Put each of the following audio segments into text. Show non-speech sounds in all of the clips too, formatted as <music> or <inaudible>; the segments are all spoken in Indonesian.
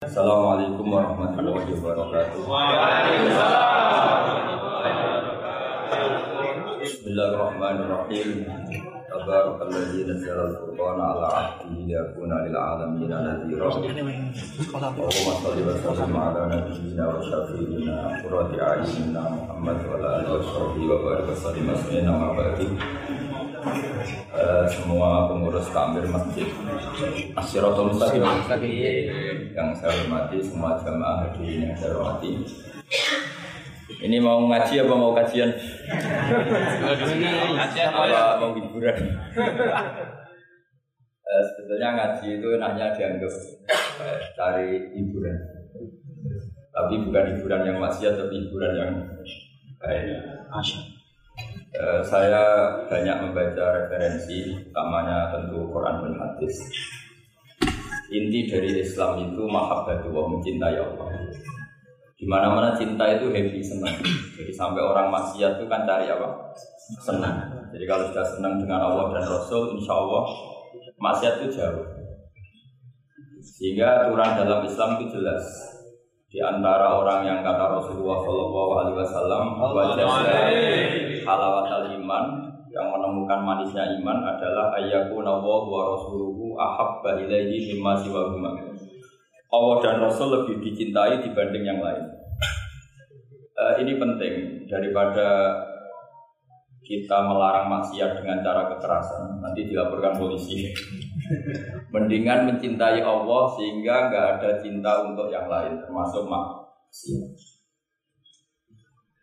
السلام عليكم ورحمة الله وبركاته. بسم الله الرحمن الرحيم. تبارك الذي نزل القرآن على عهده ليكون للعالمين نذيرا. اللهم صل وسلم على نبينا وشفيعنا قرة أعيننا محمد وعلى آله وصحبه وبارك وسلم أسمائنا وبارك Eh, semua pengurus takmir masjid. Asyiratul Mustaqim yang saya hormati semua jamaah hadirin yang saya hormati. Ini mau ngaji apa mau kajian? apa mau hiburan? Eh, sebetulnya ngaji itu hanya dianggap eh, cari hiburan. Tapi bukan hiburan yang maksiat tapi hiburan yang baik Eh, saya banyak membaca referensi, utamanya tentu Quran dan hadis. Inti dari Islam itu mahabbatullah mencintai Allah. Di mana-mana cinta itu happy senang. Jadi sampai orang maksiat itu kan cari apa? Senang. Jadi kalau sudah senang dengan Allah dan Rasul, insya Allah maksiat itu jauh. Sehingga aturan dalam Islam itu jelas. Di antara orang yang kata Rasulullah Shallallahu Alaihi Wasallam, wajah halawatal iman yang menemukan manisnya iman adalah ayyaku nawa wa rasuluhu ahabba ilaihi mimma siwa Allah dan Rasul lebih dicintai dibanding yang lain. Eh, ini penting daripada kita melarang maksiat dengan cara kekerasan nanti dilaporkan polisi. <laughs> Mendingan mencintai Allah sehingga nggak ada cinta untuk yang lain termasuk maksiat.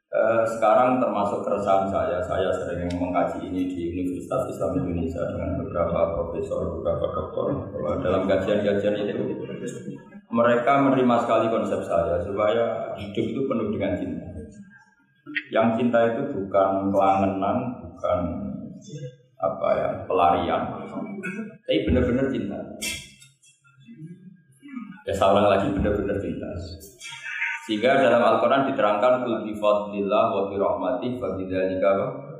Eh, sekarang termasuk keresahan saya, saya sering mengkaji ini di Universitas Islam Indonesia dengan beberapa profesor, beberapa. Bahwa dalam kajian-kajian itu mereka menerima sekali konsep saya supaya hidup itu penuh dengan cinta. Yang cinta itu bukan kelangenan, bukan apa ya pelarian, tapi benar-benar cinta. Ya seorang lagi benar-benar cinta. Sehingga dalam Al-Quran diterangkan kul bi fadlillah wa bi rahmatih fa bidzalika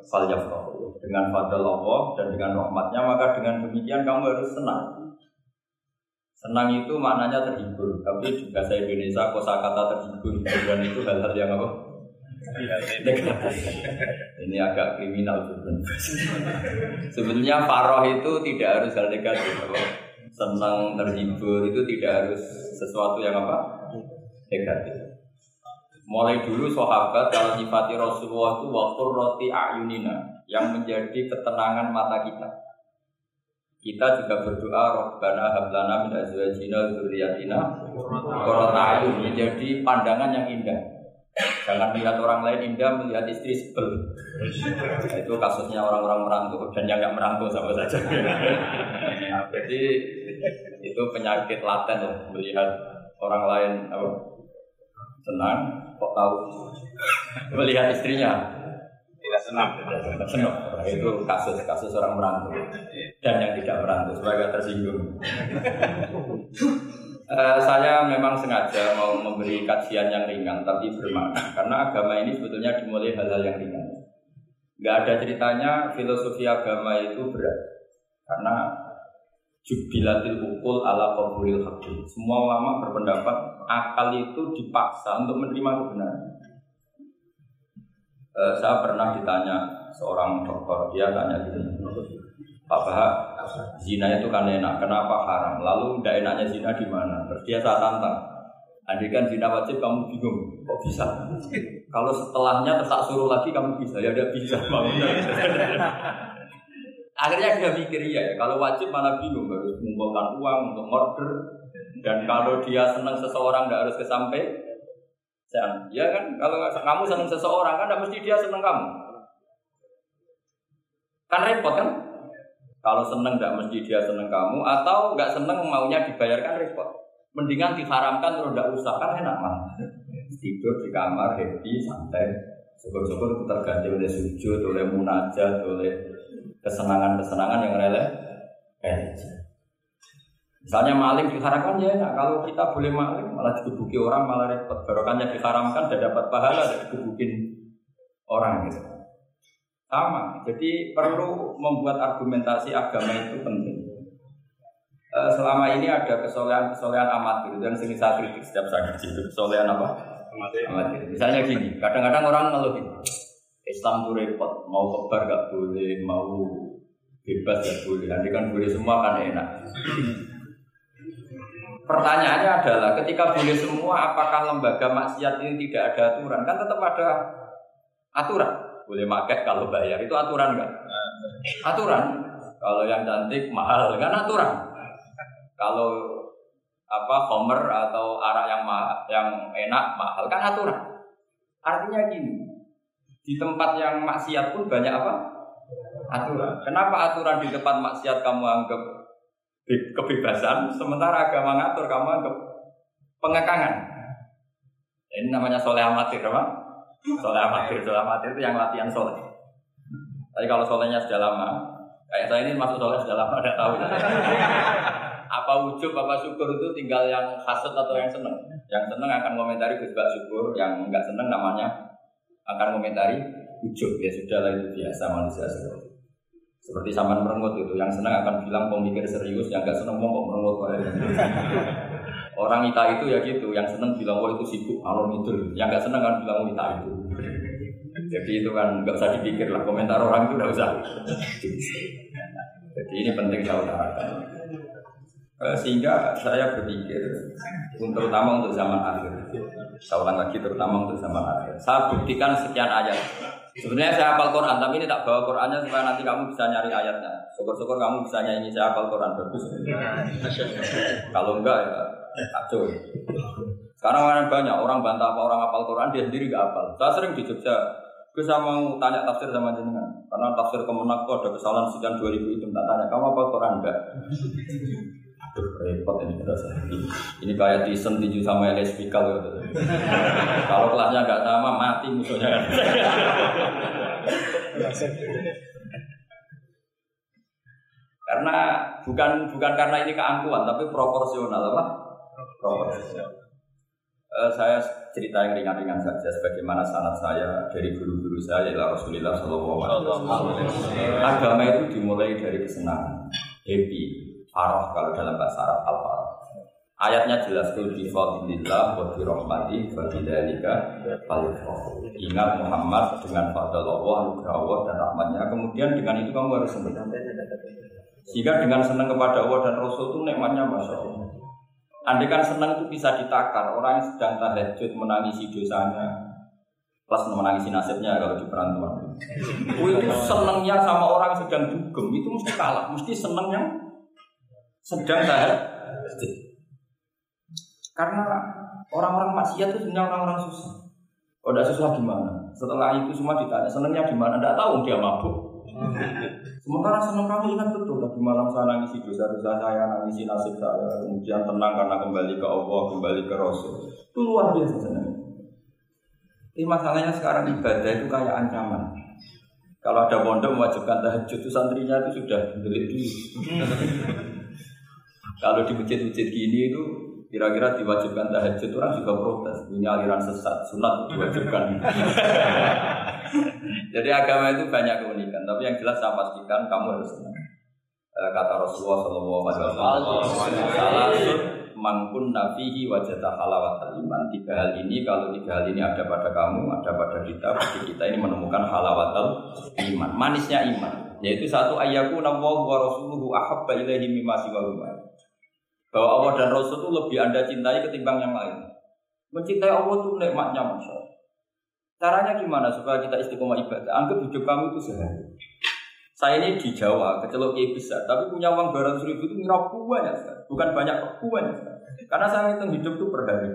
falyafrahu. Dengan fadl Allah dan dengan rahmatnya maka dengan demikian kamu harus senang. Senang itu maknanya terhibur, tapi juga saya Indonesia kosakata terhibur dan itu hal-hal yang apa? Negatif. Ini agak kriminal Sebenarnya faroh itu tidak harus hal negatif. Senang terhibur itu tidak harus sesuatu yang apa? Negatif. Mulai dulu sahabat kalau sifati Rasulullah itu waktu roti ayunina yang menjadi ketenangan mata kita. Kita juga berdoa Rabbana hablana min azwajina dzurriyyatina qurrata ayun menjadi pandangan yang indah. Jangan melihat orang lain indah, melihat istri sebel. Itu kasusnya orang-orang merantau dan yang nggak merantau sama saja. Nah, jadi itu penyakit laten loh, melihat orang lain senang, kok tahu? Melihat istrinya. Tidak senang. Senang. Nah, itu kasus kasus orang merantau. Dan yang tidak merantau sebagai tersinggung. Uh, saya memang sengaja mau memberi kajian yang ringan tapi bermakna. Karena agama ini sebetulnya dimulai hal-hal yang ringan. Nggak ada ceritanya filosofi agama itu berat. Karena jubilatil ukul ala qabulil hakim. Semua ulama berpendapat akal itu dipaksa untuk menerima kebenaran. E, saya pernah ditanya seorang dokter, dia tanya gitu, Pak Bahak, zina itu kan enak, kenapa haram? Lalu tidak enaknya zina di mana? Terus dia saya tantang, andai kan zina wajib kamu bingung, kok bisa? Kalau setelahnya terus suruh lagi kamu bisa, ya udah bisa. Akhirnya dia mikir ya, kalau wajib malah bingung harus mengumpulkan uang untuk order dan kalau dia senang seseorang tidak harus kesampai ya kan? Kalau kamu senang seseorang kan tidak mesti dia senang kamu. Kan repot kan? Kalau senang tidak mesti dia senang kamu atau nggak senang maunya dibayarkan repot. Mendingan diharamkan terus tidak usah kan enak mah <laughs> tidur di kamar happy santai. Syukur-syukur terganti oleh sujud oleh munajat oleh kesenangan-kesenangan yang rele eh. Misalnya maling diharamkan ya nah, kalau kita boleh maling malah digebuki orang malah repot. Barokahnya diharamkan dan dapat pahala dari digebukin orang gitu. Sama, jadi perlu membuat argumentasi agama itu penting. Eh, selama ini ada kesolehan-kesolehan amatir dan sering saya kritik setiap saya ngaji itu kesolehan apa? Amatir. amatir. Misalnya gini, kadang-kadang orang ngeluh Islam tuh repot, mau kebar gak boleh, mau bebas gak boleh, nanti kan boleh semua kan enak. Pertanyaannya adalah ketika boleh semua, apakah lembaga maksiat ini tidak ada aturan? Kan tetap ada aturan. Boleh pakai kalau bayar itu aturan kan? Aturan. Kalau yang cantik mahal kan aturan. Kalau apa homer atau arak yang ma yang enak mahal kan aturan. Artinya gini, di tempat yang maksiat pun banyak apa? Aturan. Kenapa aturan di tempat maksiat kamu anggap kebebasan, sementara agama ngatur kamu anggap pengekangan? Ini namanya soleh amatir, apa? Soleh amatir, soleh amatir itu yang latihan soleh. Tapi kalau solehnya sudah lama, kayak saya ini masuk soleh sudah lama, ada tahu. apa wujud apa syukur itu tinggal yang hasut atau yang seneng. Yang seneng akan komentari Gus syukur, yang enggak seneng namanya akan komentari wujud. Ya sudah lah itu biasa manusia seperti seperti saman merengut itu, yang senang akan bilang pemikir serius, yang enggak senang mau merengut. <laughs> Orang ita itu ya gitu, yang senang bilang wah itu sibuk alon itu, yang enggak senang kan bilang ita itu. <laughs> Jadi itu kan nggak usah dipikir lah komentar orang itu nggak usah. <laughs> Jadi ini penting saya utarakan. Eh, sehingga saya berpikir, terutama untuk zaman akhir. Saya ulang lagi, terutama untuk zaman akhir. Saya buktikan sekian ayat. Sebenarnya saya hafal Quran, tapi ini tak bawa Qurannya supaya nanti kamu bisa nyari ayatnya. Syukur-syukur kamu bisa nyanyi saya hafal Quran bagus. Kalau enggak ya kacau. Sekarang orang banyak orang bantah apa orang hafal Quran dia sendiri gak hafal. Saya sering di Jogja, saya mau tanya tafsir sama jenengan karena tafsir kemenak ada kesalahan sekian 2000 itu tak tanya kamu hafal Quran enggak? Repot ini berasa. Ini kayak Tyson tinju sama LSP kalau kalau kelasnya nggak sama mati musuhnya. karena bukan bukan karena ini keangkuhan tapi proporsional apa? Proporsional. Uh, saya cerita yang ringan-ringan saja sebagaimana sanat saya dari guru-guru saya ialah Rasulullah Shallallahu Alaihi Wasallam. Agama itu dimulai dari kesenangan, happy, Farah kalau dalam bahasa Arab al farah. Ayatnya jelas kul bi fadlillah wa bi rahmati wa bidzalika Ingat Muhammad dengan fadl Allah, anugerah Allah dan rahmatnya. Kemudian dengan itu kamu harus senang. Sehingga dengan senang kepada Allah dan Rasul itu nikmatnya masya Allah. Andai kan senang itu bisa ditakar, orang yang sedang tahajud menangisi dosanya, plus menangisi nasibnya kalau di perantauan. itu senangnya sama orang yang sedang dugem itu mesti kalah, mesti senangnya sedang tahajud. Karena orang-orang maksiat itu sebenarnya orang-orang susah. Kalau tidak susah gimana? Setelah itu semua ditanya, senangnya di mana? Tidak tahu dia mabuk. <laughs> Sementara senang kami ingat betul tadi malam saya nangisi dosa-dosa saya, nangisi nasib saya, kemudian tenang karena kembali ke Allah, kembali ke Rasul. Itu luar biasa senang. Ini masalahnya sekarang ibadah itu kayak ancaman. Kalau ada pondok mewajibkan tahajud itu santrinya itu sudah delik dulu. <laughs> Kalau di masjid-masjid gini itu kira-kira diwajibkan tahajud orang juga protes. Ini aliran sesat sunat diwajibkan. <laughs> Jadi agama itu banyak keunikan tapi yang jelas saya pastikan kamu harus senang. Eh, kata Rasulullah Shallallahu Alaihi Wasallam salah mangkun nafihi wajah halawat iman. Tiga hal ini kalau tiga hal ini ada pada kamu ada pada kita pasti kita ini menemukan halawat iman manisnya iman. Yaitu satu ayatku nawahu wa rasuluhu ahabba ilaihi mimma siwa bahwa Allah dan Rasul itu lebih Anda cintai ketimbang yang lain. Mencintai Allah itu nikmatnya Masya. Caranya gimana supaya kita istiqomah ibadah? Anggap hidup kamu itu sehari. Saya ini di Jawa, kecelok besar, tapi punya uang 200 ribu itu ngira banyak Bukan banyak, banyak Karena saya hitung hidup itu per hari.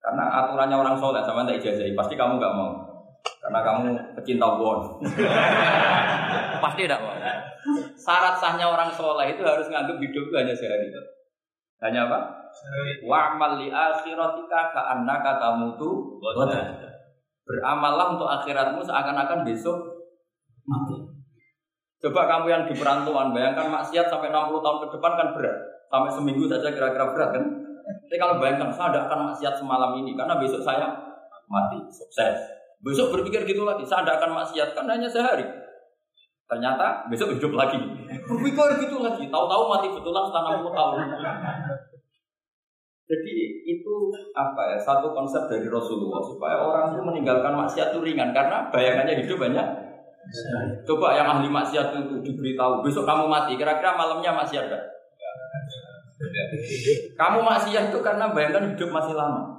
Karena aturannya orang soleh sama tidak ijazahi, pasti kamu nggak mau. Karena kamu pecinta won. <laughs> pasti tidak mau. Syarat sahnya orang soleh itu harus nganggap hidup itu hanya sehari. Hanya apa? Wa amal li akhiratika ka annaka tamutu Beramallah untuk akhiratmu seakan-akan besok mati. Coba kamu yang di perantauan, bayangkan maksiat sampai 60 tahun ke depan kan berat. Sampai seminggu saja kira-kira berat kan? Tapi kalau bayangkan saya tidak akan maksiat semalam ini karena besok saya mati, sukses. Besok berpikir gitu lagi, saya tidak akan maksiat kan hanya sehari. Ternyata besok hidup lagi. Berpikir gitu lagi. Tahu-tahu mati betulan setelah 60 tahun. Jadi itu apa ya satu konsep dari Rasulullah supaya orang itu meninggalkan maksiat itu ringan karena bayangannya hidup banyak. Coba yang ahli maksiat itu diberitahu besok kamu mati, kira-kira malamnya maksiat enggak? Kamu maksiat itu karena bayangkan hidup masih lama.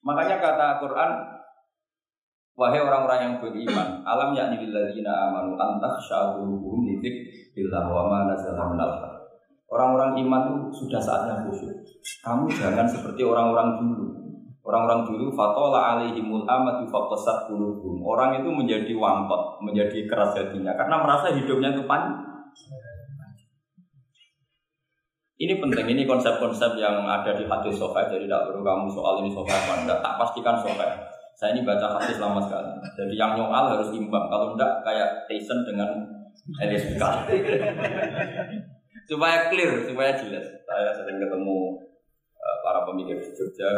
Makanya kata Quran, wahai orang-orang yang beriman, alam yakni lilladzina amanu antas syahuluhum lidik billah wa ma nazala Orang-orang iman itu sudah saatnya khusyuk. Kamu jangan seperti orang-orang dulu. Orang-orang dulu fatola alaihimul amatu faqasat qulubuhum. Orang itu menjadi wangkot, menjadi keras hatinya karena merasa hidupnya itu pan. Ini penting, ini konsep-konsep yang ada di hadis sofa. Jadi tidak perlu kamu soal ini sofa apa enggak. Tak pastikan sofa. Saya ini baca hadis lama sekali. Jadi yang nyual harus imbang. Kalau enggak kayak Tyson dengan Elias supaya clear, supaya jelas. Saya sering ketemu uh, para pemikir Jogja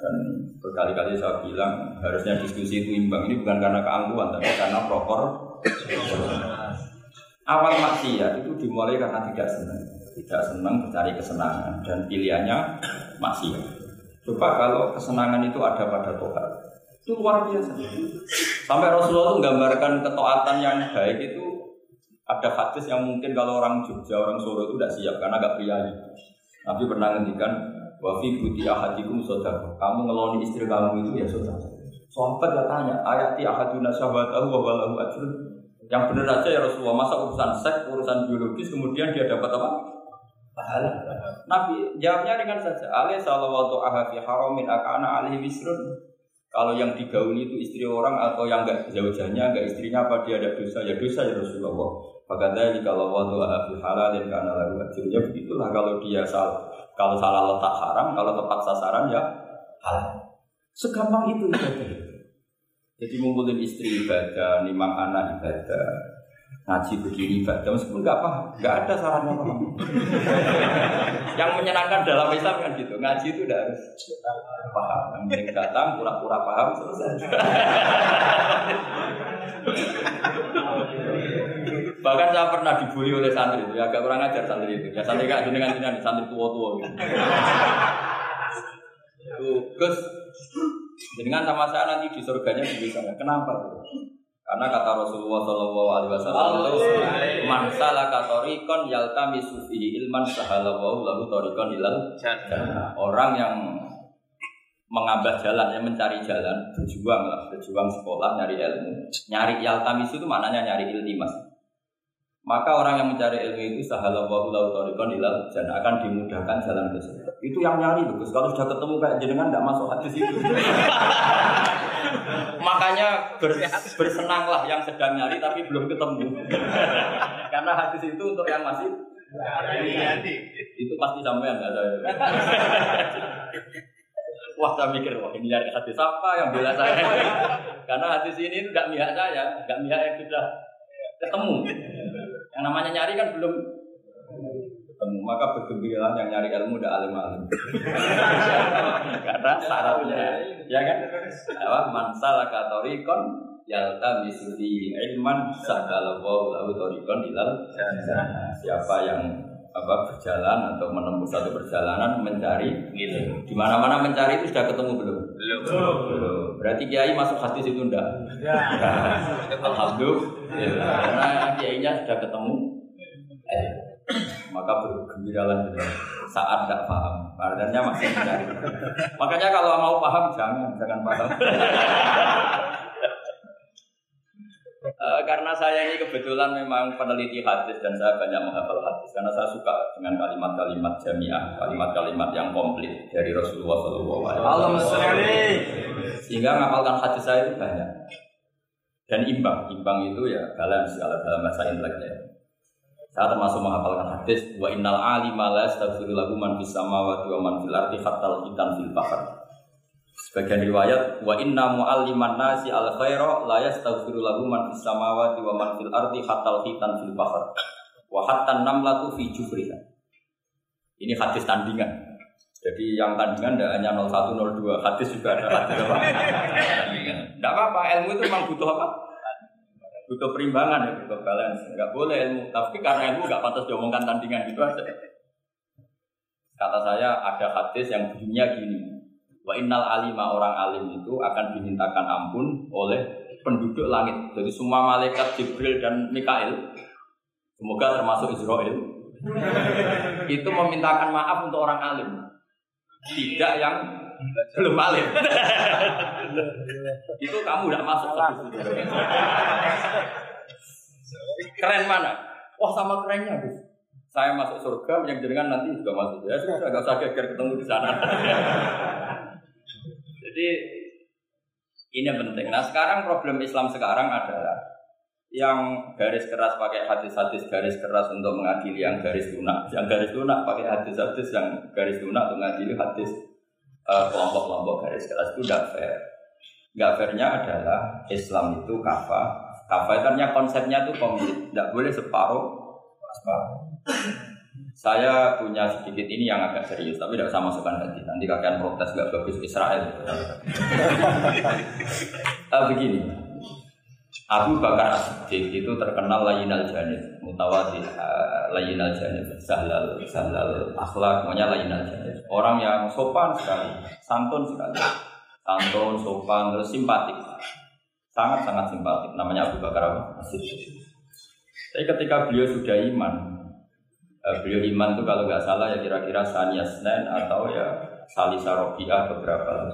dan berkali-kali saya bilang harusnya diskusi itu imbang. Ini bukan karena keangkuhan, tapi karena proper. Awal maksiat itu dimulai karena tidak senang, tidak senang mencari kesenangan dan pilihannya maksiat. Coba kalau kesenangan itu ada pada Tuhan, itu luar biasa. Sampai Rasulullah itu menggambarkan ketaatan yang baik itu ada hadis yang mungkin kalau orang Jogja, orang Solo itu tidak siap karena agak priayi. Tapi pernah ngendikan wafi buti ahadikum saudara. Kamu ngeloni istri kamu itu ya saudara. Sahabat ya tanya, ayati ahaduna sahabatahu wa walahu ajrun. Yang benar aja ya Rasulullah, masa urusan seks, urusan biologis, kemudian dia dapat apa? Pahala. Nabi jawabnya ringan saja. Alih salawatu ahafi haramin akana alih wisrun. Kalau yang digauli itu istri orang atau yang enggak jauh-jauhnya, enggak istrinya apa dia ada dosa? Ya dosa ya Rasulullah. Makanya kalau waktu halal halalin karena lagu ajurnya begitulah kalau dia salah kalau salah letak haram, kalau tepat sasaran ya halal. Segampang itu ibadah. Jadi ngumpulin istri ibadah, nimang anak ibadah, ngaji begini ibadah meskipun nggak paham, nggak ada sarannya paham. yang menyenangkan dalam Islam kan gitu, ngaji itu udah harus paham. Yang datang pura-pura paham selesai. Bahkan saya pernah dibully oleh santri itu, ya agak kurang ajar santri itu. Ya santri gak dengan dengan santri tua-tua gitu. Tuh, Gus, dengan sama saya nanti di surganya di sana. Kenapa tuh? Karena kata Rasulullah Shallallahu Alaihi Wasallam itu man salaka torikon yalta misufi ilman sahalallahu lahu torikon ilal Orang yang mengambil jalan, yang mencari jalan, berjuang lah, berjuang sekolah, nyari ilmu, nyari yaltamis itu maknanya nyari iltimas. Maka orang yang mencari ilmu itu sahalallahu lahu tariqan ilal dan akan dimudahkan jalan ke surga. Itu yang nyari bagus. Kalau sudah ketemu kayak jenengan tidak masuk hadis itu. <laughs> Makanya ber, bersenanglah yang sedang nyari tapi belum ketemu. <laughs> Karena hadis itu untuk yang masih itu pasti sampai enggak saya. <laughs> Wah saya mikir, wah ini nyari hadis apa yang bela saya? Karena hadis ini tidak mihak saya, tidak mihak yang sudah ketemu. Yang namanya nyari kan belum ketemu. Maka bergembiralah yang nyari ilmu udah alim-alim. <laughs> Karena syaratnya, ya kan? Apa? Mansal katorikon yalta misudi ilman sahdalallahu lahu torikon ilal Siapa yang apa berjalan atau menempuh satu perjalanan mencari gitu. Di mana-mana mencari itu sudah ketemu belum? Belum. belum. Berarti kiai masuk hadis itu enggak? Ya. <laughs> Alhamdulillah. Ya. Karena kiainya sudah ketemu. Eh, maka bergembiralah saat tidak paham. Artinya masih mencari. Makanya kalau mau paham jangan jangan paham. <laughs> Uh, karena saya ini kebetulan memang peneliti hadis dan saya banyak menghafal hadis karena saya suka dengan kalimat-kalimat jamiah, kalimat-kalimat yang komplit dari Rasulullah SAW. Sehingga ngapalkan hadis saya itu banyak dan imbang, imbang itu ya balance kalau dalam bahasa inteleknya. Saya termasuk menghafalkan hadis wa innal alima la yastaghfiru lahu man fis samawati wa man fil ardi hatta fil bahr. Sebagian riwayat wa inna mu'alliman nasi al khaira la yastaghfiru lahu man fis samawati wa man fil ardi hatta khitan fil bahr wa hatta namlatu fi jufriha. Ini hadis tandingan. Jadi yang tandingan tidak hanya 01 02, hadis juga ada hadis apa? Tidak apa-apa, ilmu itu memang butuh apa? butuh perimbangan ya, butuh balance. Enggak boleh ilmu, tapi karena ilmu enggak pantas diomongkan tandingan gitu aja. Kata saya ada hadis yang bunyinya gini. Wa innal alima orang alim itu akan dimintakan ampun oleh penduduk langit. Jadi semua malaikat Jibril dan Mikail, semoga termasuk Israel, <laughs> itu memintakan maaf untuk orang alim. Tidak yang belum alim. <laughs> itu kamu tidak masuk ke Keren mana? Wah sama kerennya, Gus. Saya masuk surga, yang jenengan nanti juga masuk. Ya sudah, agak usah geger ketemu di sana. <laughs> Jadi ini penting. Nah sekarang problem Islam sekarang adalah yang garis keras pakai hadis-hadis garis keras untuk mengadili yang garis lunak, yang garis lunak pakai hadis-hadis yang garis lunak untuk mengadili hadis eh, kelompok-kelompok garis keras itu tidak fair. Gak fairnya adalah Islam itu kafa. Kafa itu konsepnya itu komplit, tidak boleh separuh. Saya punya sedikit ini yang agak serius, tapi tidak usah masukkan hati. Nanti kalian protes nggak bagus Israel. uh, <laughs> begini, Abu Bakar As-Siddiq itu terkenal layinal janib, mutawati uh, layinal janib, sahlal, sahlal akhlak, maunya layinal janib. Orang yang sopan sekali, santun sekali, santun, sopan, terus simpatik, sangat-sangat simpatik. Namanya Abu Bakar As-Siddiq. Tapi ketika beliau sudah iman, beliau iman itu kalau nggak salah ya kira-kira Sania Senen atau ya Salisa Robiah beberapa.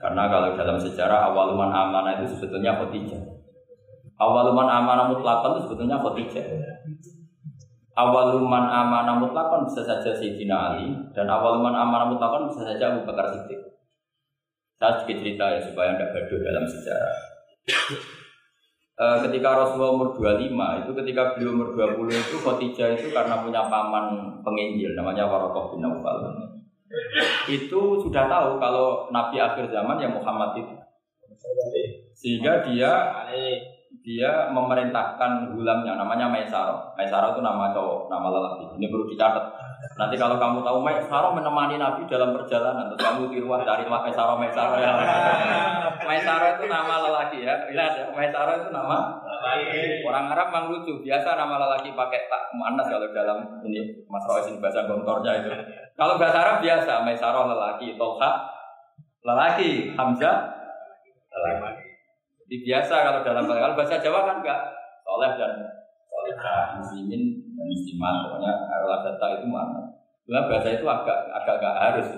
Karena kalau dalam sejarah awaluman amanah itu sebetulnya Khotijah awaluman amanah mutlakon itu sebetulnya Khotijah awaluman amanah mutlakon bisa saja Sayyidina Ali dan awaluman amanah mutlakon bisa saja Abu Bakar Siddiq. Saya sedikit cerita ya supaya tidak gaduh dalam sejarah Eh, ketika Rasulullah umur 25 itu ketika beliau umur 20 itu Khadijah itu karena punya paman penginjil namanya Warokoh bin Naufal itu sudah tahu kalau Nabi akhir zaman yang Muhammad itu sehingga dia dia memerintahkan gulamnya namanya Maisaro. Maisaro itu nama cowok, nama lelaki. Ini perlu dicatat. Nanti kalau kamu tahu Maisaro menemani Nabi dalam perjalanan, terus kamu tiruan dari Maisaro Maisaro ya. <laughs> Maisaro itu nama lelaki ya. Lihat ya, Maisaro itu nama lelaki. Orang Arab memang lucu, biasa nama lelaki pakai tak manas kalau dalam ini Mas Roisin bahasa gontornya itu. Kalau bahasa Arab biasa Maisaro lelaki, Tolha lelaki, Hamzah lelaki. Jadi biasa kalau dalam kalau bahasa Jawa kan enggak soleh dan solehah, muslimin dan muslimat, pokoknya itu mana. Nah, bahasa itu agak agak agak harus.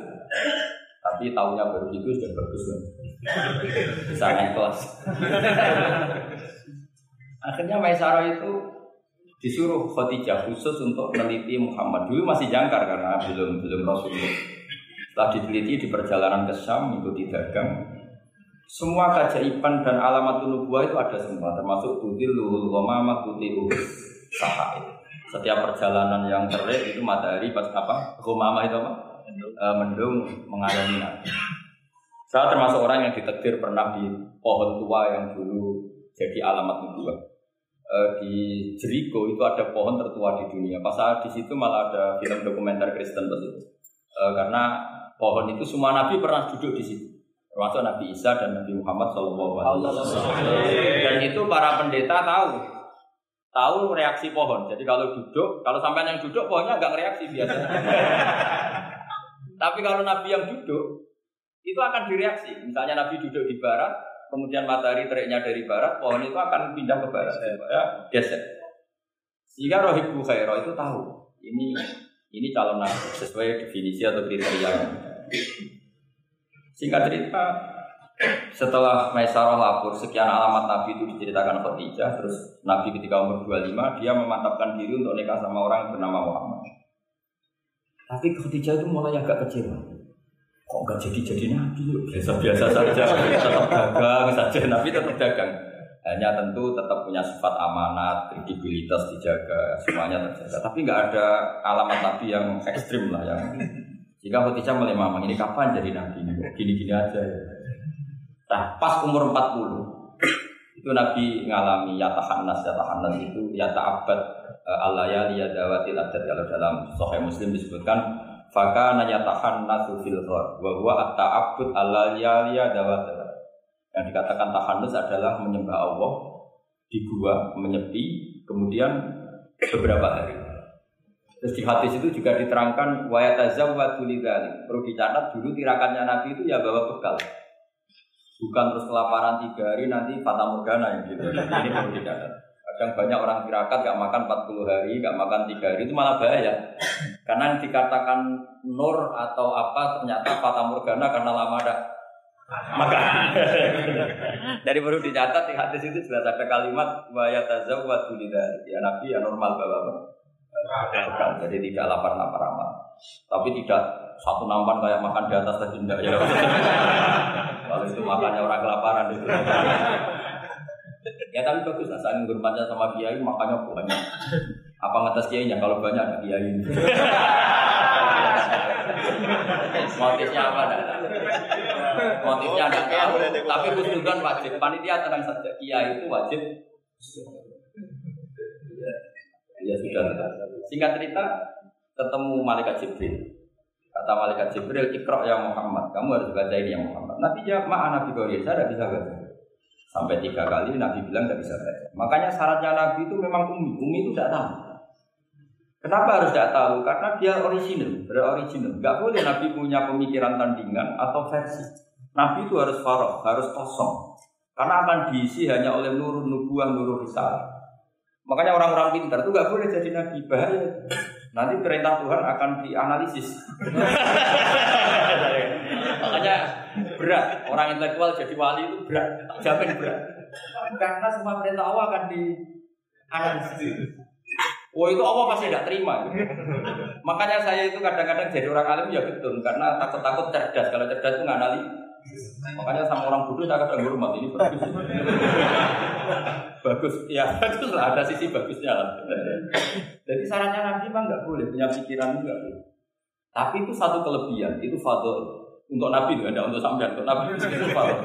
Tapi tahunya baru gitu sudah bagus loh. Bisa naik kelas. Akhirnya Maisara itu disuruh Khadijah khusus untuk meneliti Muhammad. Dulu masih jangkar karena belum belum Rasulullah. Setelah diteliti di perjalanan ke Syam mengikuti dagang, semua keajaiban dan alamat nubuah itu ada semua, termasuk tudil luhul ghamama tudil sahai. Setiap perjalanan yang terik itu matahari pas apa? Ghamama itu apa? E, mendung mengalami nabi. Saya termasuk orang yang ditekdir pernah di pohon tua yang dulu jadi alamat nubuah. E, di Jericho itu ada pohon tertua di dunia. Pas saat di situ malah ada film dokumenter Kristen itu. E, karena pohon itu semua nabi pernah duduk di situ termasuk Nabi Isa dan Nabi Muhammad Shallallahu Alaihi Wasallam. Dan itu para pendeta tahu, tahu reaksi pohon. Jadi kalau duduk, kalau sampai yang duduk pohonnya agak reaksi biasanya. <laughs> Tapi kalau Nabi yang duduk, itu akan direaksi. Misalnya Nabi duduk di barat, kemudian matahari teriknya dari barat, pohon itu akan pindah ke barat, ya, geser. Sehingga Rohib Bukhairo itu tahu, ini ini calon nabi sesuai definisi atau kriteria Singkat cerita, setelah Maisarah lapor sekian alamat Nabi itu diceritakan Khadijah, terus Nabi ketika umur 25 dia memantapkan diri untuk nikah sama orang yang bernama Muhammad. Tapi Khadijah itu mulai agak kecewa. Kok nggak jadi-jadi Nabi? Biasa-biasa saja, tetap dagang saja. Nabi tetap dagang. Hanya tentu tetap punya sifat amanat, kredibilitas dijaga, semuanya terjaga. Tapi nggak ada alamat Nabi yang ekstrim lah yang jika Khadijah mulai mamang ini kapan jadi nabi ini gini-gini aja ya. Nah pas umur 40 <clears throat> itu Nabi ngalami yata hanas yata hanas itu yata abad uh, Allah ya liya dawatil adat kalau dalam Sahih Muslim disebutkan Faka nanyatahan nasu fil ghor wa huwa liya dawatil yang dikatakan tahanus adalah menyembah Allah di gua menyepi, kemudian beberapa hari. Terus di hadis itu juga diterangkan wayatazawwadu lidzalik. Perlu dicatat dulu tirakannya Nabi itu ya bawa bekal. Bukan terus kelaparan tiga hari nanti fata morgana yang gitu. Ini perlu dicatat. Kadang banyak orang tirakat gak makan 40 hari, gak makan tiga hari itu malah bahaya. Karena yang dikatakan nur atau apa ternyata fata morgana karena lama ada maka <laughs> dari perlu dicatat di hadis itu jelas ada kalimat wa yatazawwadu lidzalik. Ya Nabi ya normal? Bukan, jadi tidak lapar-lapar amat. Tapi tidak satu nampan kayak makan di atas tadi enggak ya. <laughs> Kalau itu makannya orang kelaparan itu. ya tapi bagus lah, saling bermanja sama kiai makannya banyak. Apa ngetes kiainya kalau banyak ada kiai. <laughs> Motifnya apa enggak Motifnya enggak tahu, tapi kusudan wajib. Panitia tenang saja, kiai itu wajib. Ya sudah. Singkat cerita, ketemu malaikat Jibril. Kata malaikat Jibril, ikra ya Muhammad, kamu harus baca ini ya Muhammad. Nabi jawab, maaf Nabi Korea, saya tidak bisa baca. Sampai tiga kali Nabi bilang tidak bisa baca. Makanya syaratnya Nabi itu memang umi. Umi itu tidak tahu. Kenapa harus tidak tahu? Karena dia original, beroriginal. Gak boleh Nabi punya pemikiran tandingan atau versi. Nabi itu harus farok, harus kosong. Karena akan diisi hanya oleh nurun nubuah, nurun risalah. Makanya orang-orang pintar itu gak boleh jadi nabi, bahaya. Nanti perintah Tuhan akan dianalisis. Makanya berat. Orang intelektual jadi wali itu berat. Jamin berat. Karena semua perintah Allah akan dianalisis. Oh itu Allah pasti tidak terima. Makanya saya itu kadang-kadang jadi orang alim ya betul karena takut-takut cerdas. Kalau cerdas itu nganali. Makanya sama orang bodoh saya kadang hormat ini bagus. <laughs> bagus, ya bagus lah ada sisi bagusnya lah. Jadi sarannya nanti mah nggak boleh punya pikiran juga. Tapi itu satu kelebihan, itu fadl untuk Nabi tidak ada untuk sampean, untuk Nabi itu fadl.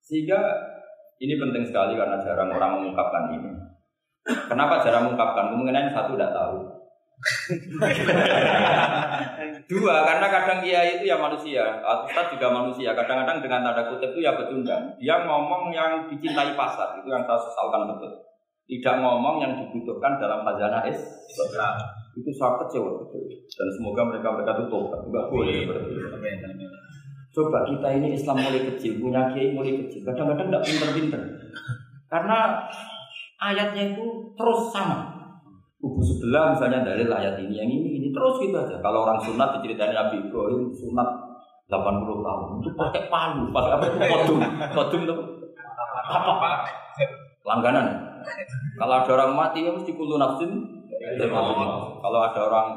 Sehingga ini penting sekali karena jarang orang mengungkapkan ini. Kenapa jarang mengungkapkan? Kemungkinan satu tidak tahu. <laughs> Dua, karena kadang kiai itu ya manusia, Ustaz juga manusia. Kadang-kadang dengan tanda kutip itu ya pecundang. Dia ngomong yang dicintai pasar, itu yang saya sesalkan betul. Tidak ngomong yang dibutuhkan dalam khazanah es. Itu sangat kecewa betul. Dan semoga mereka mereka itu tobat. Enggak boleh seperti itu. Coba kita ini Islam mulai kecil, punya kiai mulai kecil. Kadang-kadang tidak pinter-pinter. Karena ayatnya itu terus sama. Kubu sebelah misalnya dalil ayat ini, yang ini, ini terus gitu aja. Kalau orang sunat diceritain Nabi Ibrahim sunat 80 tahun itu pakai palu, pakai apa itu kodum, kodum itu apa? Langganan. Kalau ada orang mati ya mesti kulu nafsin. Kalau ada orang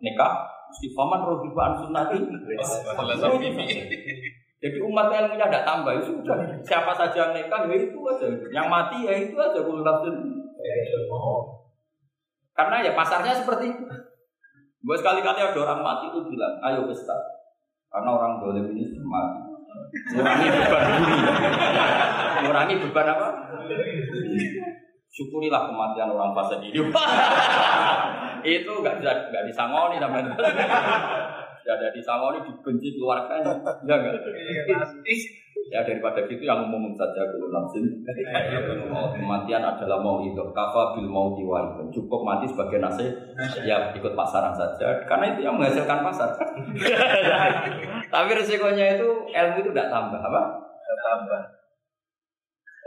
nikah mesti faman rohibaan sunati. Jadi umat ilmunya tidak tambah itu sudah siapa saja yang nikah ya itu aja, yang mati ya itu aja kulu nafsin. Karena ya pasarnya seperti itu. Gue sekali-kali ada orang mati itu bilang, ayo pesta. Karena orang boleh ini mati. Mengurangi beban bumi. Mengurangi beban apa? Syukurilah kematian orang fase ini. <laughs> itu nggak bisa nggak disangoni namanya. <laughs> Tidak ada disangoni dibenci keluarganya. Ya enggak? Ya daripada gitu yang umum saja kalau nafsin. Kematian adalah mau itu. Kafa bil mau itu. Cukup mati sebagai nasib. Ya ikut pasaran saja. Karena itu yang menghasilkan pasar. <laughs> Tapi resikonya itu ilmu itu tidak tambah apa? Tidak tambah.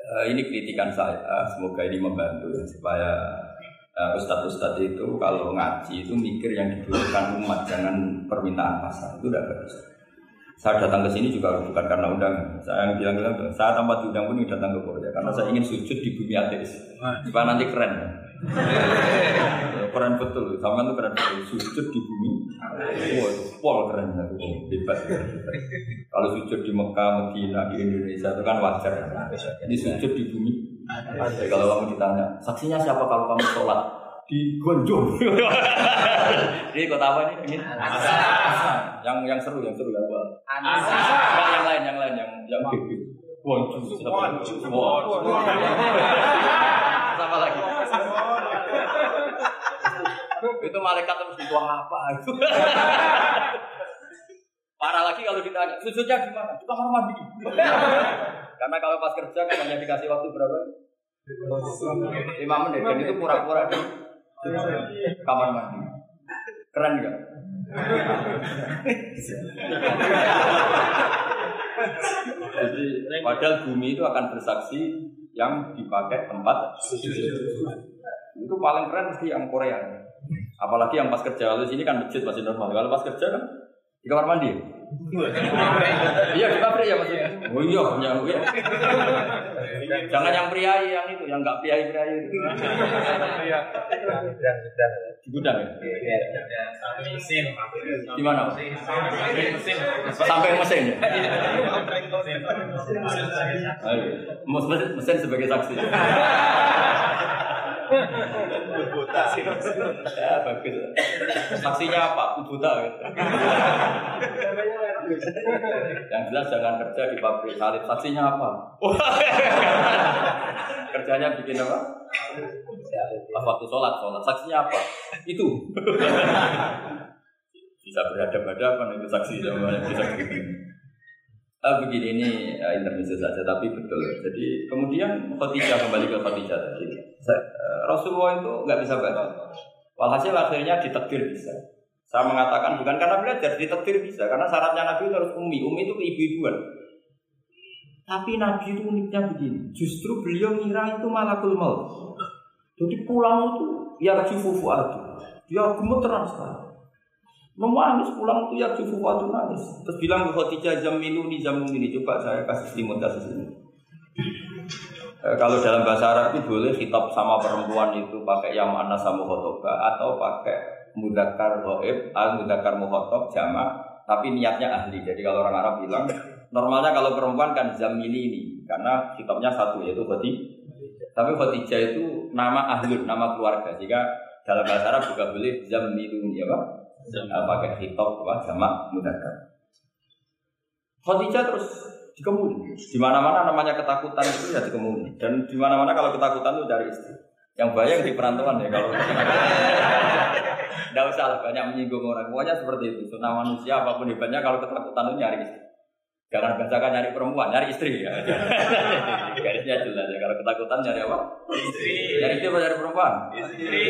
Uh, ini kritikan saya. Semoga ini membantu supaya uh, ustadz-ustadz itu kalau ngaji itu mikir yang dibutuhkan umat jangan permintaan pasar itu tidak bagus. Saya datang ke sini juga bukan karena undangan. Saya yang bilang-bilang, saya tanpa diundang pun datang ke Korea karena saya ingin sujud di bumi ateis. Supaya nanti keren. keren betul, sama itu keren betul. Sujud di bumi. Wah, itu pol keren, hebat. Kalau sujud di Mekah, Medina, di Indonesia itu kan wajar. Ini sujud di bumi. Jadi kalau kamu ditanya, saksinya siapa kalau kamu sholat? <laughs> di Gonjong. Ini kota apa ini? Ini Yang yang seru, yang seru ya apa? Enggak yang lain, yang lain, yang yang big. Gonjong. Sama lagi. Itu malaikat terus itu apa itu? Parah lagi kalau ditanya, sujudnya di mana? Di kamar mandi. Karena kalau pas kerja kan hanya dikasih waktu berapa? Lima menit. Dan itu pura-pura di kamar mandi. Keren nggak? Jadi padahal bumi itu akan bersaksi yang dipakai tempat itu paling keren mesti yang Korea. Apalagi yang pas kerja lalu sini kan masjid masih normal. Kalau pas kerja kan di kamar mandi. Iya di pabrik ya maksudnya. Oh iya, punya ya. Jangan yang priai yang itu, yang nggak priai priai itu. Di gudang ya. Mesin. Di mana? Sampai mesin ya. Mesin sebagai saksi. Ya bagus. Saksinya apa? Buta. Gitu. Yang jelas jangan kerja di pabrik salib. Saksinya apa? <laughs> Kerjanya bikin apa? Pas waktu sholat, sholat. Saksinya apa? Itu. <laughs> Bisa berhadapan-hadapan itu saksi sama bisa begini. Ah, begini ini uh, intermezzo saja tapi betul. Jadi kemudian Khadijah kembali ke Khadijah tadi. Uh, Rasulullah itu nggak bisa baca. Walhasil akhirnya ditekdir bisa. Saya mengatakan bukan karena belajar, ditekdir bisa. Karena syaratnya Nabi itu harus umi. Umi itu ibu-ibuan. Tapi Nabi itu uniknya begini. Justru beliau ngira itu malakul maut. Jadi pulang itu ya fufu fuadu. Dia gemeteran sekali. Menangis pulang itu ya cukup waktu nangis. Terus bilang ke Khadijah jamilu di jamu ini coba saya kasih selimut kasih selimut. E, kalau dalam bahasa Arab itu boleh kitab sama perempuan itu pakai yang mana sama khotoba atau pakai mudakar goib, al mudakar muhotob jama, tapi niatnya ahli. Jadi kalau orang Arab bilang normalnya kalau perempuan kan zamili ini karena kitabnya satu yaitu Khadijah. Tapi Khadijah itu nama ahlun, nama keluarga. Jika dalam bahasa Arab juga boleh zamilu ya Pak pakai hitop apa jamak mudakar. Khadijah terus dikemuni. Di mana-mana namanya ketakutan itu ya dikemuni. Dan di mana-mana kalau ketakutan itu dari istri. Yang bayang di perantauan ya kalau Tidak usah lah banyak menyinggung orang. Pokoknya seperti itu. Sunnah manusia apa pun hebatnya kalau ketakutan itu nyari istri. Jangan bacakan nyari perempuan, nyari istri ya. <laughs> Garisnya jelas ya. Kalau ketakutan nyari apa? Istri. Nyari istri apa nyari perempuan? Istri.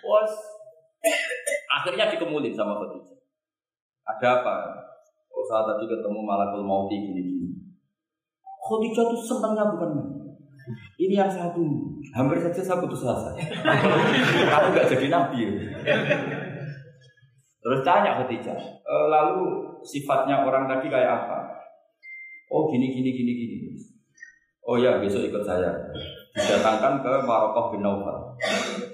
Bos. Akhirnya dikemulin sama Khadijah. Ada apa? Oh saat tadi ketemu malakul mauti gini-gini. Khadijah tuh senangnya bukan. Ini yang satu, hampir saja saya putus asa. Kamu gak jadi nabi. Terus tanya Khadijah, e, lalu sifatnya orang tadi kayak apa? Oh gini gini gini gini. Oh ya besok ikut saya didatangkan ke Marokoh bin Naufal.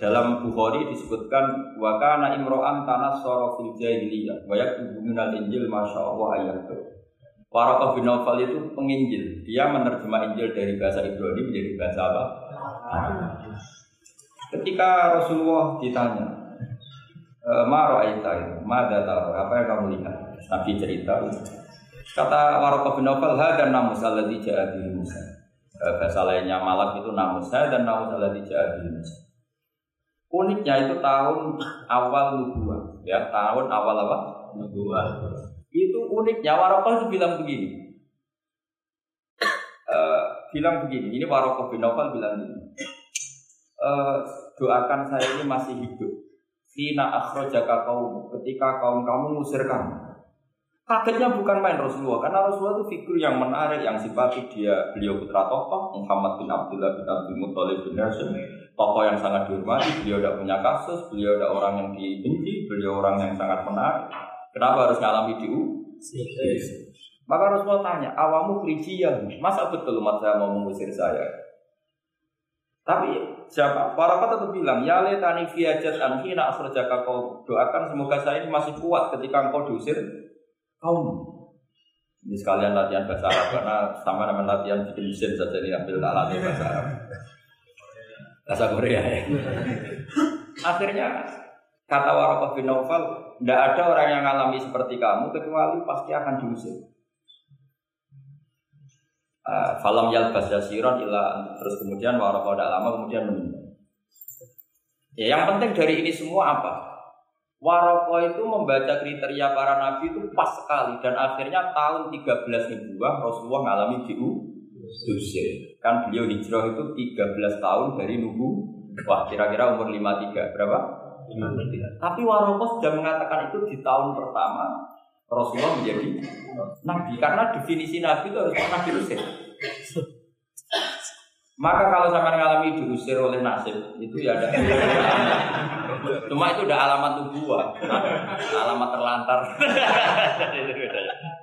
Dalam Bukhari disebutkan wakana imro'an tanah soro fil jahiliyah wa yaktubu minal injil masya Allah ayat Marokoh bin Naufal itu penginjil. Dia menerjemah Injil dari bahasa Ibrani menjadi bahasa apa? Ketika Rasulullah ditanya, e, Maro Aita Mada tahu, apa yang kamu lihat? Nabi cerita, kata Warokoh bin Naufal, Hadan namus alladhi Musa. Eh, bahasa lainnya malak itu saya dan namus alladhi ja'a Musa. Uniknya itu tahun awal nubuah, ya tahun awal apa? Nubuah. Itu uniknya Warokoh itu bilang begini. Uh, bilang begini, ini Warokoh bin Nawfal bilang begini. Uh, doakan saya ini masih hidup. Sina akhrojaka kaum ketika kaum kamu ngusir kamu. Kagetnya bukan main Rasulullah, karena Rasulullah itu figur yang menarik, yang simpatik dia beliau putra tokoh Muhammad bin Abdullah bin Abdul Muthalib bin Hashim, tokoh yang sangat dihormati, beliau tidak punya kasus, beliau tidak orang yang dibenci, beliau orang yang sangat menarik. Kenapa harus ngalami diu? Maka Rasulullah tanya, awamu krijian, masa betul umat saya mau mengusir saya? Tapi siapa? Para kata tetap bilang, ya letani fiajat anhina asrojaka kau doakan semoga saya ini masih kuat ketika engkau diusir kaum. Ini sekalian latihan bahasa Arab karena sama dengan latihan bikin mesin saja ini ambil alat bahasa Arab. Bahasa Korea ya. Akhirnya kata Warokoh bin Naufal, tidak ada orang yang mengalami seperti kamu kecuali pasti akan diusir. Uh, falam yalbas yasiron ila terus kemudian Warokoh tidak lama kemudian meninggal. Ya yang penting dari ini semua apa? Waroko itu membaca kriteria para nabi itu pas sekali dan akhirnya tahun 13 Nubuah Rasulullah ngalami diusir. Kan beliau hijrah itu 13 tahun dari Nubu. Wah, kira-kira umur 53. Berapa? 53. Tapi Waroko sudah mengatakan itu di tahun pertama Rasulullah menjadi nabi karena definisi nabi itu harus pernah diusir. Maka kalau sampai ngalami diusir oleh nasib itu ya ada. Cuma itu udah alamat nubuah, alamat terlantar.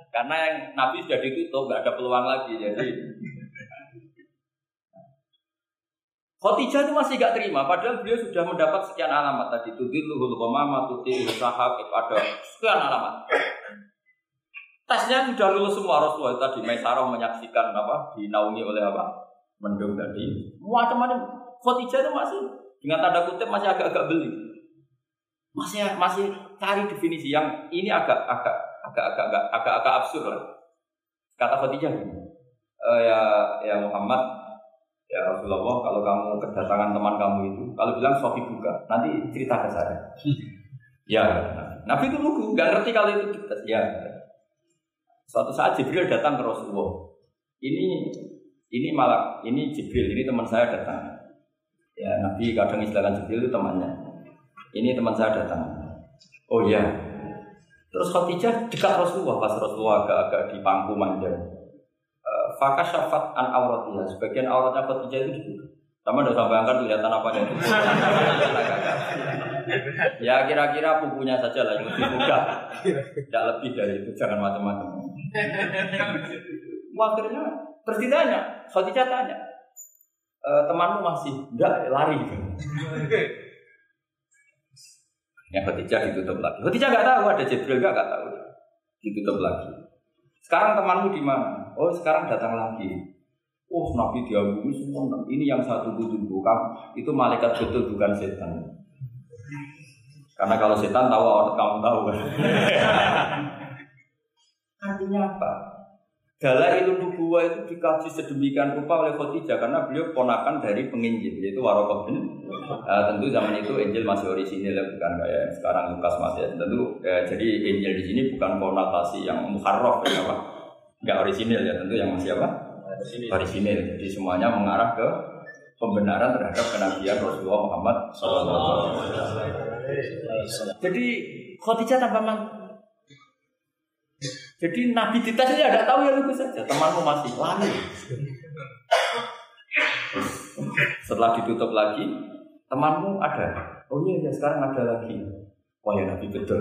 Karena yang Nabi sudah ditutup, nggak ada peluang lagi. Jadi Khotijah itu masih gak terima, padahal beliau sudah mendapat sekian alamat tadi. Tudilluhul qamama, tutil sahab, ada sekian alamat. Tesnya sudah lulus semua Rasulullah tadi Maisarah menyaksikan apa dinaungi oleh apa mendung tadi. Macam-macam. Khotijah itu masih dengan tanda kutip masih agak-agak beli. Masih masih cari definisi yang ini agak agak agak agak agak agak, agak absurd lah. Kata Khotijah e, ya ya Muhammad ya Rasulullah kalau kamu kedatangan teman kamu itu kalau bilang Sofi buka nanti cerita ke saya. <laughs> Ya. Nabi itu lugu nggak ngerti kalau itu ya. Suatu saat Jibril datang ke Rasulullah. Ini ini malah ini Jibril, ini teman saya datang. Ya Nabi kadang istilahkan Jibril itu temannya. Ini teman saya datang. Oh iya. Terus Khadijah dekat Rasulullah pas Rasulullah agak-agak di pangku manja. Eh, Fakah syafat an auratnya, sebagian auratnya Khadijah itu dibuka. Sama udah sampai angkat kelihatan apa itu. ya kira-kira bukunya saja lah yang dibuka. Tidak lebih dari itu, jangan macam-macam. Akhirnya terus ditanya, Khadijah tanya, e, temanmu masih enggak lari Ya Khadijah ditutup lagi. Khadijah nggak tahu ada Jibril nggak nggak tahu. Ditutup lagi. Sekarang temanmu di mana? Oh sekarang datang lagi. Oh Nabi diagumi semua. Ini yang satu tunggu kamu itu malaikat betul bukan setan. Karena kalau setan tahu orang kamu tahu. <laughs> Artinya apa? Dalailun nubuwah itu dikaji sedemikian rupa oleh Khadijah karena beliau ponakan dari penginjil yaitu Warokah bin uh, tentu zaman itu Injil masih orisinil ya bukan kayak sekarang Lukas masih ya. tentu ya, jadi Injil di sini bukan konotasi yang muharraf ya apa nggak orisinil ya tentu yang masih apa? Orisinil. Jadi semuanya mengarah ke pembenaran terhadap kenabian Rasulullah Muhammad SAW. Jadi Khadijah tanpa jadi Nabi dites ini ada tahu ya lu saja. Temanmu masih lari. Setelah ditutup lagi, temanmu ada. Oh iya ya sekarang ada lagi. Wah ya Nabi betul.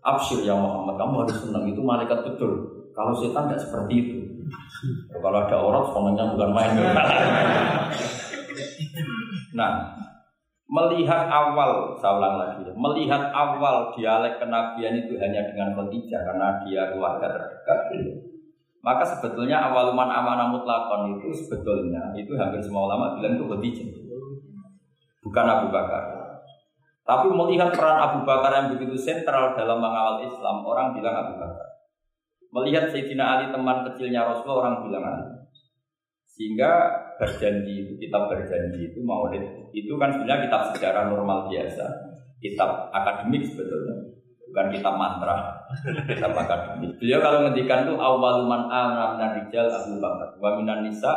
Absyir ya Muhammad, kamu harus senang itu malaikat betul. Kalau setan tidak seperti itu. Kalau ada orang, semuanya bukan main. <laughs> nah, melihat awal, saya lagi, melihat awal dialek kenabian itu hanya dengan Khadijah karena dia keluarga terdekat. Maka sebetulnya awal man amanah mutlakon itu sebetulnya itu hampir semua ulama bilang itu Khadijah, bukan Abu Bakar. Tapi melihat peran Abu Bakar yang begitu sentral dalam mengawal Islam, orang bilang Abu Bakar. Melihat Sayyidina Ali teman kecilnya Rasulullah, orang bilang Ali. Sehingga berjanji itu, kitab berjanji itu maulid, itu kan sebenarnya kitab sejarah normal biasa, kitab akademik sebetulnya, bukan kitab mantra, <laughs> kitab akademik. Beliau kalau ngendikan itu awal man amana rijal Abu Bakar, wa minan nisa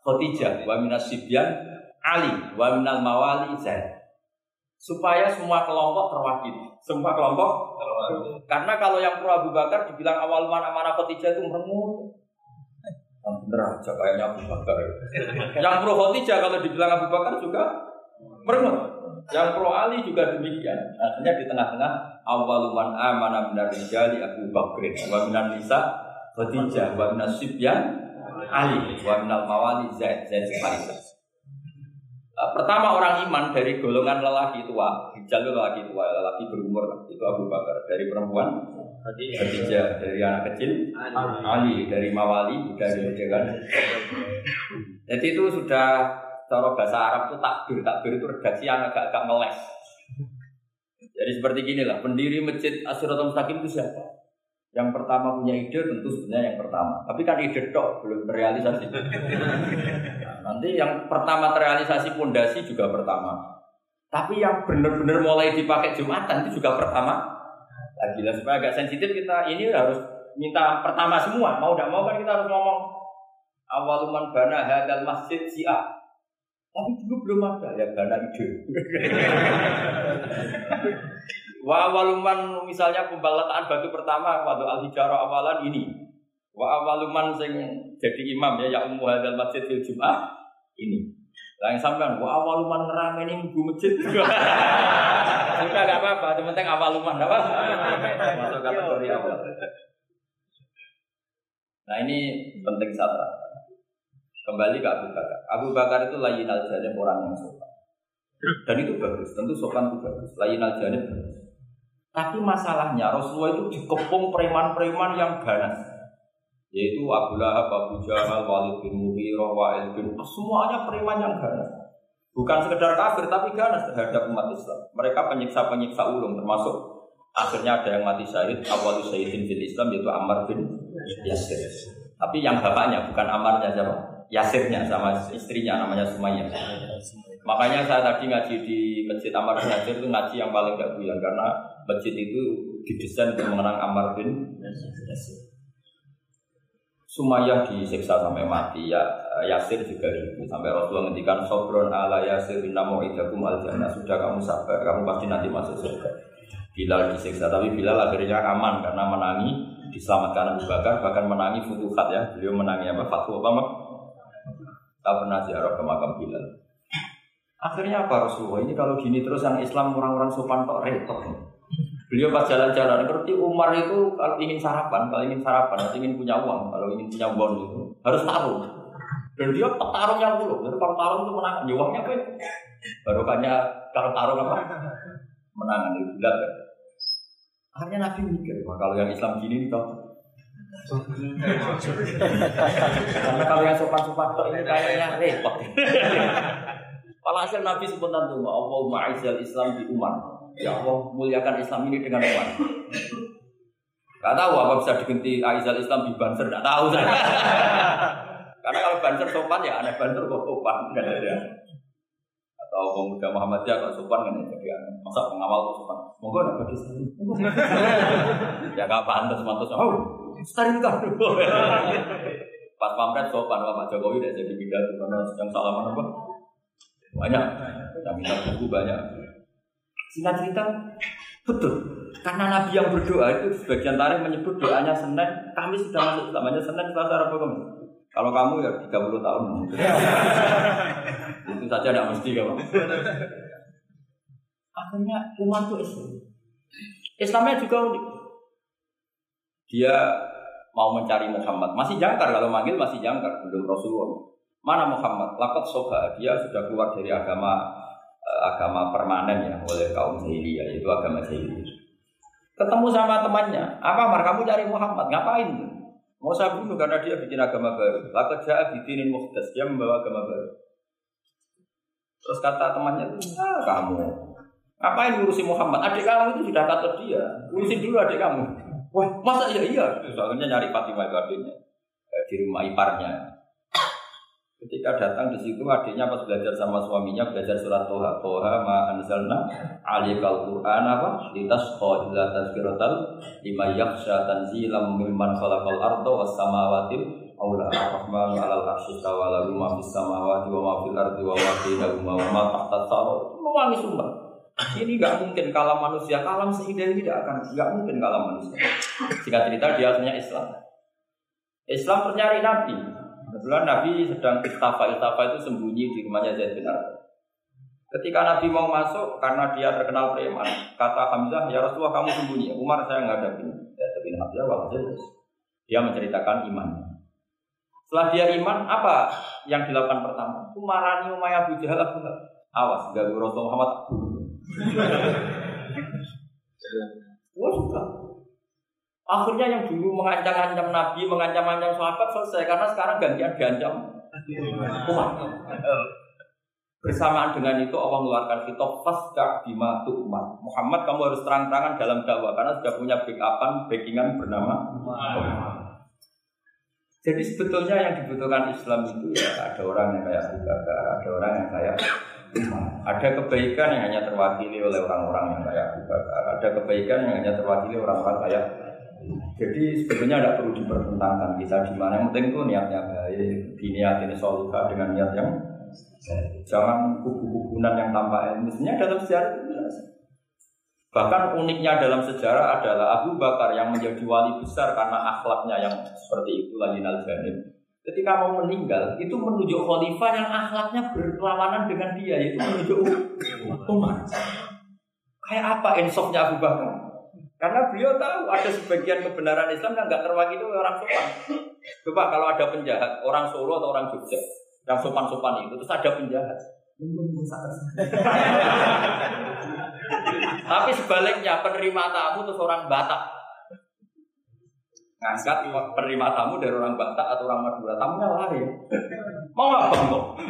Khadijah, wa minas sibyan Ali, wa minal mawali Zaid. Supaya semua kelompok terwakili, semua kelompok Karena kalau yang pro Abu Bakar dibilang awal man amanah Khadijah itu merengut, bener aja kayaknya Abu Bakar. Yang pro Khadijah kalau dibilang Abu Bakar juga merengut. Yang pro Ali juga demikian. Artinya di tengah-tengah awaluman amana benar rijali Abu Bakr wa minan nisa Khadijah wa sibyan Ali wa minal mawali Zaid Zaid sekaligus. Pertama orang iman dari golongan lelaki tua, hijal lelaki tua, lelaki berumur itu Abu Bakar. Dari perempuan Khadijah dari anak kecil? Ali. Dari Mawali dari kan jadi itu sudah cara bahasa Arab itu takbir. Takbir itu redaksi yang agak-agak meles jadi seperti gini lah pendiri masjid Asyiratul Mustaqim itu siapa? Yang pertama punya ide tentu sebenarnya yang pertama. Tapi kan ide tok belum terrealisasi. Nah, nanti yang pertama terrealisasi pondasi juga pertama. Tapi yang benar-benar mulai dipakai Jumatan itu juga pertama lagi lah supaya agak sensitif kita ini harus minta pertama semua. Mau tidak mau kan kita harus ngomong awaluman bana hadal masjid si A. Tapi dulu belum ada ya bana ide. <laughs> Wa awaluman misalnya pembalataan batu pertama waktu al hijarah awalan ini. Wa awaluman sing jadi imam ya ya ummu hadal masjid fil jum'ah ini. Lah yang sampean wa awaluman ngerameni minggu masjid. <laughs> Sudah gak apa-apa, yang penting awaluman apa? Masuk kategori awal. Nah ini penting satu. Kembali ke Abu Bakar. Abu Bakar itu layin al orang yang sopan. Dan itu bagus, tentu sopan itu bagus. Layin al bagus. Tapi masalahnya Rasulullah itu dikepung preman-preman yang ganas. Yaitu Abu Lahab, Abu Jahal, Walid bin Mughirah, Wa'il bin semuanya preman yang ganas. Bukan sekedar kafir tapi ganas terhadap umat Islam. Mereka penyiksa-penyiksa ulung termasuk akhirnya ada yang mati syahid awal syahidin fil Islam yaitu Ammar bin Yasir. Tapi yang bapaknya bukan Ammarnya siapa? Yasirnya sama istrinya namanya Sumayyah. Makanya saya tadi ngaji di Masjid Ammar bin Yasir itu ngaji yang paling gak buyar karena masjid itu didesain untuk mengenang Ammar bin Yasir. Sumayyah disiksa sampai mati ya Yasir juga gitu sampai Rasulullah ngendikan sobron ala Yasir inna mu'idakum al jannah sudah kamu sabar kamu pasti nanti masuk surga. Bilal disiksa tapi Bilal akhirnya aman karena menangi diselamatkan Abu Bakar bahkan menangi futuhat ya. Beliau menangi apa? Fatwa apa tak pernah ziarah ke makam Bilal. Akhirnya apa Rasulullah? Ini kalau gini terus yang Islam orang-orang sopan kok repot. Beliau pas jalan-jalan ngerti Umar itu kalau ingin sarapan, kalau ingin sarapan, atau ingin punya uang, kalau ingin punya uang itu harus taruh. Dan dia petarung yang dulu. Jadi kalau taruh itu menang, ya uangnya apa? Barokahnya kalau taruh apa? Menangan itu kan. Akhirnya Nabi mikir, wah kalau yang Islam gini nih karena kalau yang sopan-sopan tok ini kayaknya repot. Walhasil Nabi sebentar tuh, Allah ma'izal Islam di Umar. Ya Allah muliakan Islam ini dengan Umar. Gak tahu apa bisa diganti Aizal Islam di Banser, gak tahu. <laughs> Karena kalau Banser sopan ya aneh Banser kok sopan, gak ada. Atau pemuda Muhammadiyah kok sopan kan ya, jadi aneh. Masa pengawal kok sopan? Monggo nak bagi <laughs> Ya gak pantas, pantas. Oh, Sterilkan. <laughs> Pas pampret sopan Pak Jokowi tidak jadi pidato karena sedang salaman apa? Banyak. Yang minta buku banyak. Singkat cerita, betul. Karena Nabi yang berdoa itu sebagian tarikh menyebut doanya Senin, kami sudah masuk Islam Senin Selasa Rabu Kamis. Kalau kamu ya 30 tahun. itu saja tidak mesti kamu. Akhirnya umat itu Islam. Islamnya juga unik. Dia mau mencari Muhammad. Masih jangkar kalau manggil masih jangkar belum Rasulullah. Mana Muhammad? Lakat soba dia sudah keluar dari agama agama permanen ya oleh kaum jahiliyah yaitu agama jahiliyah. Ketemu sama temannya, apa mar kamu cari Muhammad? Ngapain? Mau saya bunuh karena dia bikin agama baru. Lakat jahat bikinin muhdas, dia membawa agama baru. Terus kata temannya, ah kamu, ngapain ngurusin Muhammad? Adik kamu itu sudah kata dia, urusin dulu adik kamu. Wah, masa iya iya? Soalnya nyari Fatimah itu adiknya eh, di rumah iparnya. Ketika datang di situ adiknya pas belajar sama suaminya belajar surat Toha Toha ma anzalna alikal Quran apa litas illa tazkiratal lima yaksha tanzilam mimman khalaqal arda was samawati aula ar-rahmanu alal arsy tawala ma fis samawati wa ma fil ardi wa ma bainahuma wa ma tahta Mewangi sumpah. Ini nggak mungkin kalam manusia, kalam seindah ini tidak akan, nggak mungkin kalam manusia. Jika cerita dia asalnya Islam. Islam ternyari Nabi. Kebetulan Nabi sedang istafa, istafa itu sembunyi di rumahnya Zaid bin Arqam. Ketika Nabi mau masuk, karena dia terkenal preman, kata Hamzah, ya Rasulullah kamu sembunyi. Umar saya nggak ada Ya, tapi Hamzah wajib. Dia menceritakan iman. Setelah dia iman, apa yang dilakukan pertama? Umarani Umayyah Abu Jahal Abu Awas, gak Rasul Muhammad <laughs> Wah suka. Akhirnya yang dulu mengancam-ancam Nabi, mengancam-ancam sahabat selesai karena sekarang gantian diancam umat. Bersamaan dengan itu Allah mengeluarkan kitab fasda bima umat. Muhammad kamu harus terang-terangan dalam dakwah karena sudah punya backupan, backingan bernama Jadi sebetulnya yang dibutuhkan Islam itu ya ada orang yang kayak Abu ada orang yang kayak Ada kebaikan yang hanya terwakili oleh orang-orang yang kayak Abu. Ada kebaikan yang hanya terwakili orang-orang kayak jadi sebetulnya tidak perlu dipertentangkan kita di mana yang penting itu niatnya baik, diniat ini solika dengan niat yang. Jangan kubu-kubunan yang tanpa ilmu. Sebenarnya dalam sejarah itu. Bahkan uniknya dalam sejarah adalah Abu Bakar yang menjadi wali besar karena akhlaknya yang seperti itu lagi al Ketika mau meninggal, itu menunjuk khalifah yang akhlaknya berlawanan dengan dia, yaitu menunjuk Umar. Kayak apa insofnya Abu Bakar? Karena beliau tahu ada sebagian kebenaran Islam yang nggak terwakili oleh orang sopan. Coba kalau ada penjahat, orang Solo atau orang Jogja, yang sopan-sopan itu, terus ada penjahat. Tapi sebaliknya penerima tamu terus orang Batak ngangkat penerima tamu dari orang Batak atau orang Madura, tamunya lari. Mau apa kok? <laughs>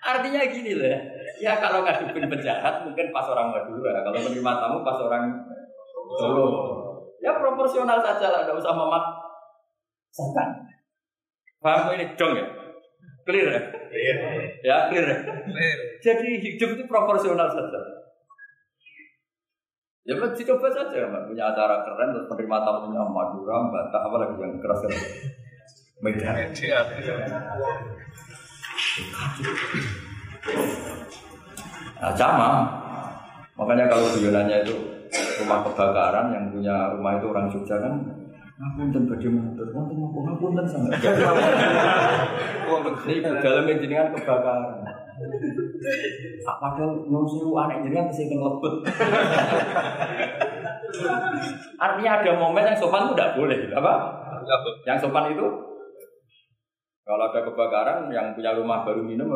Artinya gini loh ya. Ya kalau ngadepin penjahat mungkin pas orang Madura, kalau penerima tamu pas orang Solo. Ya proporsional saja lah, nggak usah mamat. Setan. Paham ini dong ya? Clear ya? Ya clear ya? Jadi hidup itu proporsional saja. Ya kan coba saja, Mbak. punya acara keren terus penerima tamunya Madura, Batak, apa lagi yang keras keras. Medan. Nah, sama. Makanya kalau guyonannya itu rumah kebakaran yang punya rumah itu orang Jogja kan Ngapunten badhe matur, wonten napa ngapunten sampe. Wonten <laughs> iki dalam jenengan kebakaran. Padahal nyuwun sewu anak jenengan sing lebet. <laughs> Artinya ada momen yang sopan itu tidak boleh, apa? Yang sopan itu kalau ada kebakaran yang punya rumah baru minum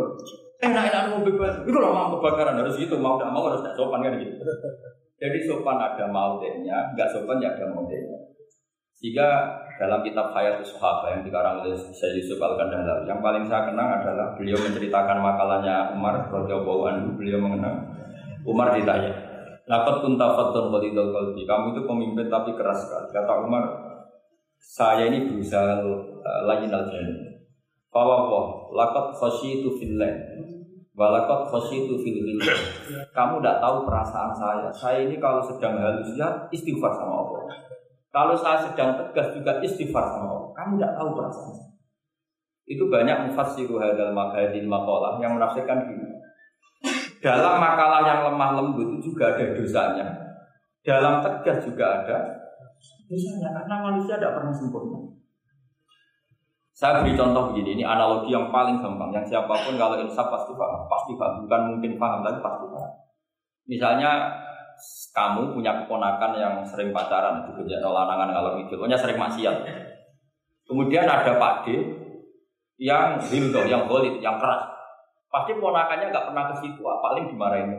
enak-enak mau bebas. Itu loh mau kebakaran harus gitu, mau tidak mau harus tidak sopan kan gitu. <laughs> Jadi sopan ada mautenya, nggak sopan ya ada mautenya. Sehingga dalam kitab Hayat Sahabat yang dikarang oleh Syekh Yusuf Al Kandahlar, yang paling saya kenang adalah beliau menceritakan makalahnya Umar radhiyallahu anhu. Beliau mengenang Umar ditanya, "Laqad kunta fattun qalidul qalbi." Kamu itu pemimpin tapi keras sekali. Kata Umar, "Saya ini berusaha lain al jannah." Fawwah, laqad khasyitu fillah. Walakot khasyitu fil Kamu tidak tahu perasaan saya. Saya ini kalau sedang halus ya istighfar sama Allah. Kalau saya sedang tegas juga istighfar sama Allah. Kamu tidak tahu perasaan Itu banyak mufassiru hadal makadil makalah yang menafsirkan gini. Dalam makalah yang lemah lembut itu juga ada dosanya. Dalam tegas juga ada dosanya karena manusia tidak pernah sempurna. Saya beri contoh begini, ini analogi yang paling gampang, yang siapa pun kalau insaf pasti paham, pasti paham, bukan mungkin paham, tapi pasti paham. Misalnya kamu punya keponakan yang sering pacaran, itu kerja lanangan kalau itu, pokoknya sering maksiat. Kemudian ada Pak D yang hildo, yang golit, yang keras. Pasti ponakannya nggak pernah ke situ, ah, paling dimarahin.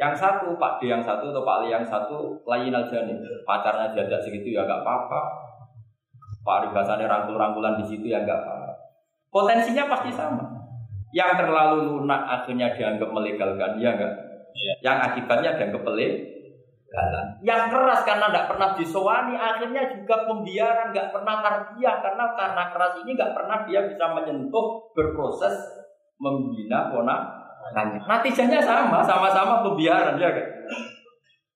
yang satu, Pak D yang satu atau Pak Ali yang satu, lain aja nih, pacarnya jajak segitu ya nggak apa-apa. Pak bahasanya rangkul-rangkulan di situ ya nggak apa-apa. Potensinya pasti sama. Yang terlalu lunak akhirnya dianggap melegalkan, ya enggak? Ya. Yang akibatnya ada kepelit Yang keras karena tidak pernah disowani, akhirnya juga pembiaran, nggak pernah tarbiyah karena karena keras ini nggak pernah dia bisa menyentuh berproses membina pona. Natijanya sama, sama-sama pembiaran ya kan.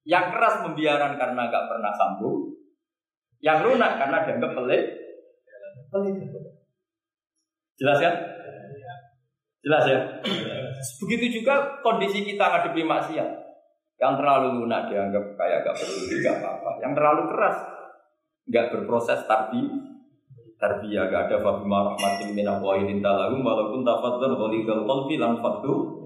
Yang keras pembiaran karena nggak pernah sambung, yang lunak karena dianggap pelit. Jelas kan? Jelas ya? Begitu juga kondisi kita ngadepi maksiat. Yang terlalu lunak dianggap kayak gak peduli, gak apa-apa. Yang terlalu keras, gak berproses tarbi, tarbiyah gak ada fabima rahmatin min Allah talahum walaupun tafadzal ghalidul qalbi lam faddu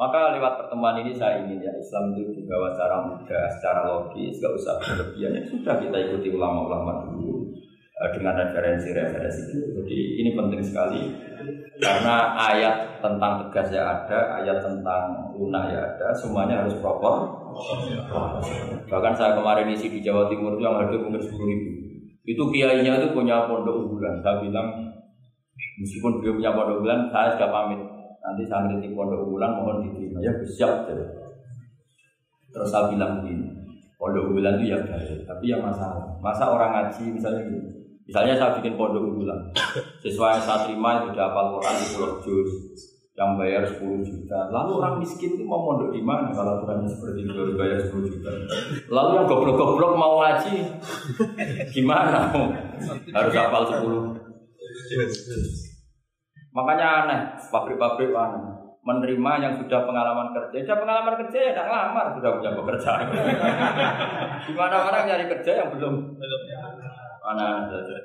maka lewat pertemuan ini saya ingin ya Islam itu dibawa secara mudah, secara logis, gak usah berlebihan. Ya sudah kita ikuti ulama-ulama dulu eh, dengan referensi-referensi itu. Jadi ini penting sekali karena ayat tentang tegas ya ada, ayat tentang lunak ya ada, semuanya harus proper. Bahkan saya kemarin isi di Jawa Timur itu yang hadir mungkin sepuluh ribu. Itu kiainya itu punya pondok unggulan. Saya bilang meskipun beliau punya pondok unggulan, saya sudah pamit. Nanti saya ngerti pondok unggulan mohon diterima ya siap. Terus saya bilang begini, pondok unggulan itu ya baik, tapi ya masalah. Masa orang ngaji misalnya gini, Misalnya saya bikin pondok unggulan, siswa yang saya terima itu udah hafal Quran di Pulau Jus, yang bayar 10 juta. Lalu orang miskin itu mau mondok di mana kalau aturannya seperti itu baru bayar 10 juta? Lalu yang goblok-goblok mau ngaji, gimana? Harus hafal 10. Makanya aneh, pabrik-pabrik aneh menerima yang sudah pengalaman kerja. Sudah pengalaman kerja ya tidak lamar, sudah punya pekerjaan. <laughs> Gimana orang nyari kerja yang belum mana saja.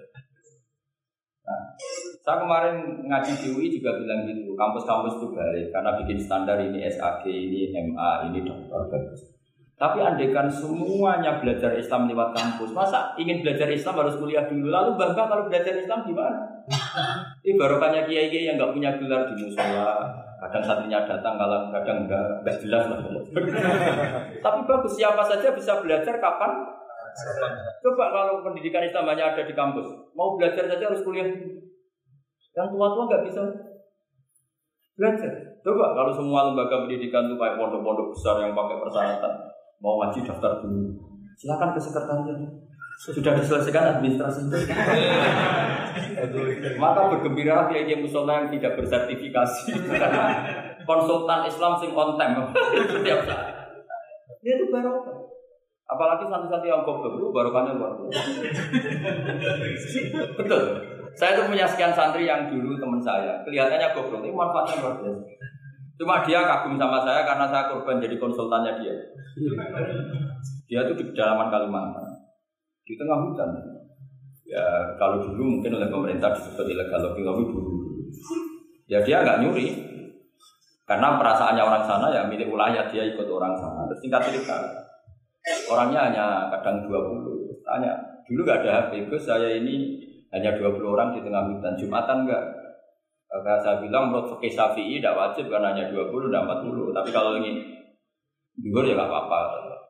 Nah, saya kemarin ngaji di UI juga bilang gitu, kampus-kampus itu baik karena bikin standar ini SAG, ini MA, ini dokter bagus. Tapi andekan semuanya belajar Islam lewat kampus, masa ingin belajar Islam harus kuliah dulu? Lalu bangga kalau belajar Islam gimana? Ini barokahnya kiai-kiai yang nggak punya gelar di musola, kadang santrinya datang, kalau kadang enggak, enggak jelas lah. <laughs> Tapi bagus, siapa saja bisa belajar kapan Coba kalau pendidikan Islam hanya ada di kampus, mau belajar saja harus kuliah Yang tua-tua nggak bisa belajar. Coba kalau semua lembaga pendidikan itu kayak pondok-pondok besar yang pakai persyaratan, mau ngaji daftar dulu. Silakan ke sekretariat. Sudah diselesaikan administrasi itu. <laughs> Maka bergembira kiai kiai musola yang tidak bersertifikasi <laughs> konsultan Islam sing on time setiap saat. Dia itu barokah. Apalagi santri-santri yang goblok itu barokahnya luar. Betul. Saya tuh punya sekian santri yang dulu teman saya, kelihatannya goblok, ini manfaatnya luar biasa. Cuma dia kagum sama saya karena saya korban jadi konsultannya dia. Dia tuh di pedalaman Kalimantan, di tengah hutan. Ya kalau dulu mungkin oleh pemerintah disebut ilegal lobby lobby dulu. Ya dia nggak nyuri, karena perasaannya orang sana ya milik wilayah dia ikut orang sana. Terus tingkat cerita, Orangnya hanya kadang 20. Tanya, dulu gak ada HP, Gus saya ini hanya 20 orang di tengah hutan. Jumatan enggak? Maka saya bilang menurut fikih Syafi'i tidak wajib karena hanya 20 dan 40. Tapi kalau ini duhur ya gak apa-apa.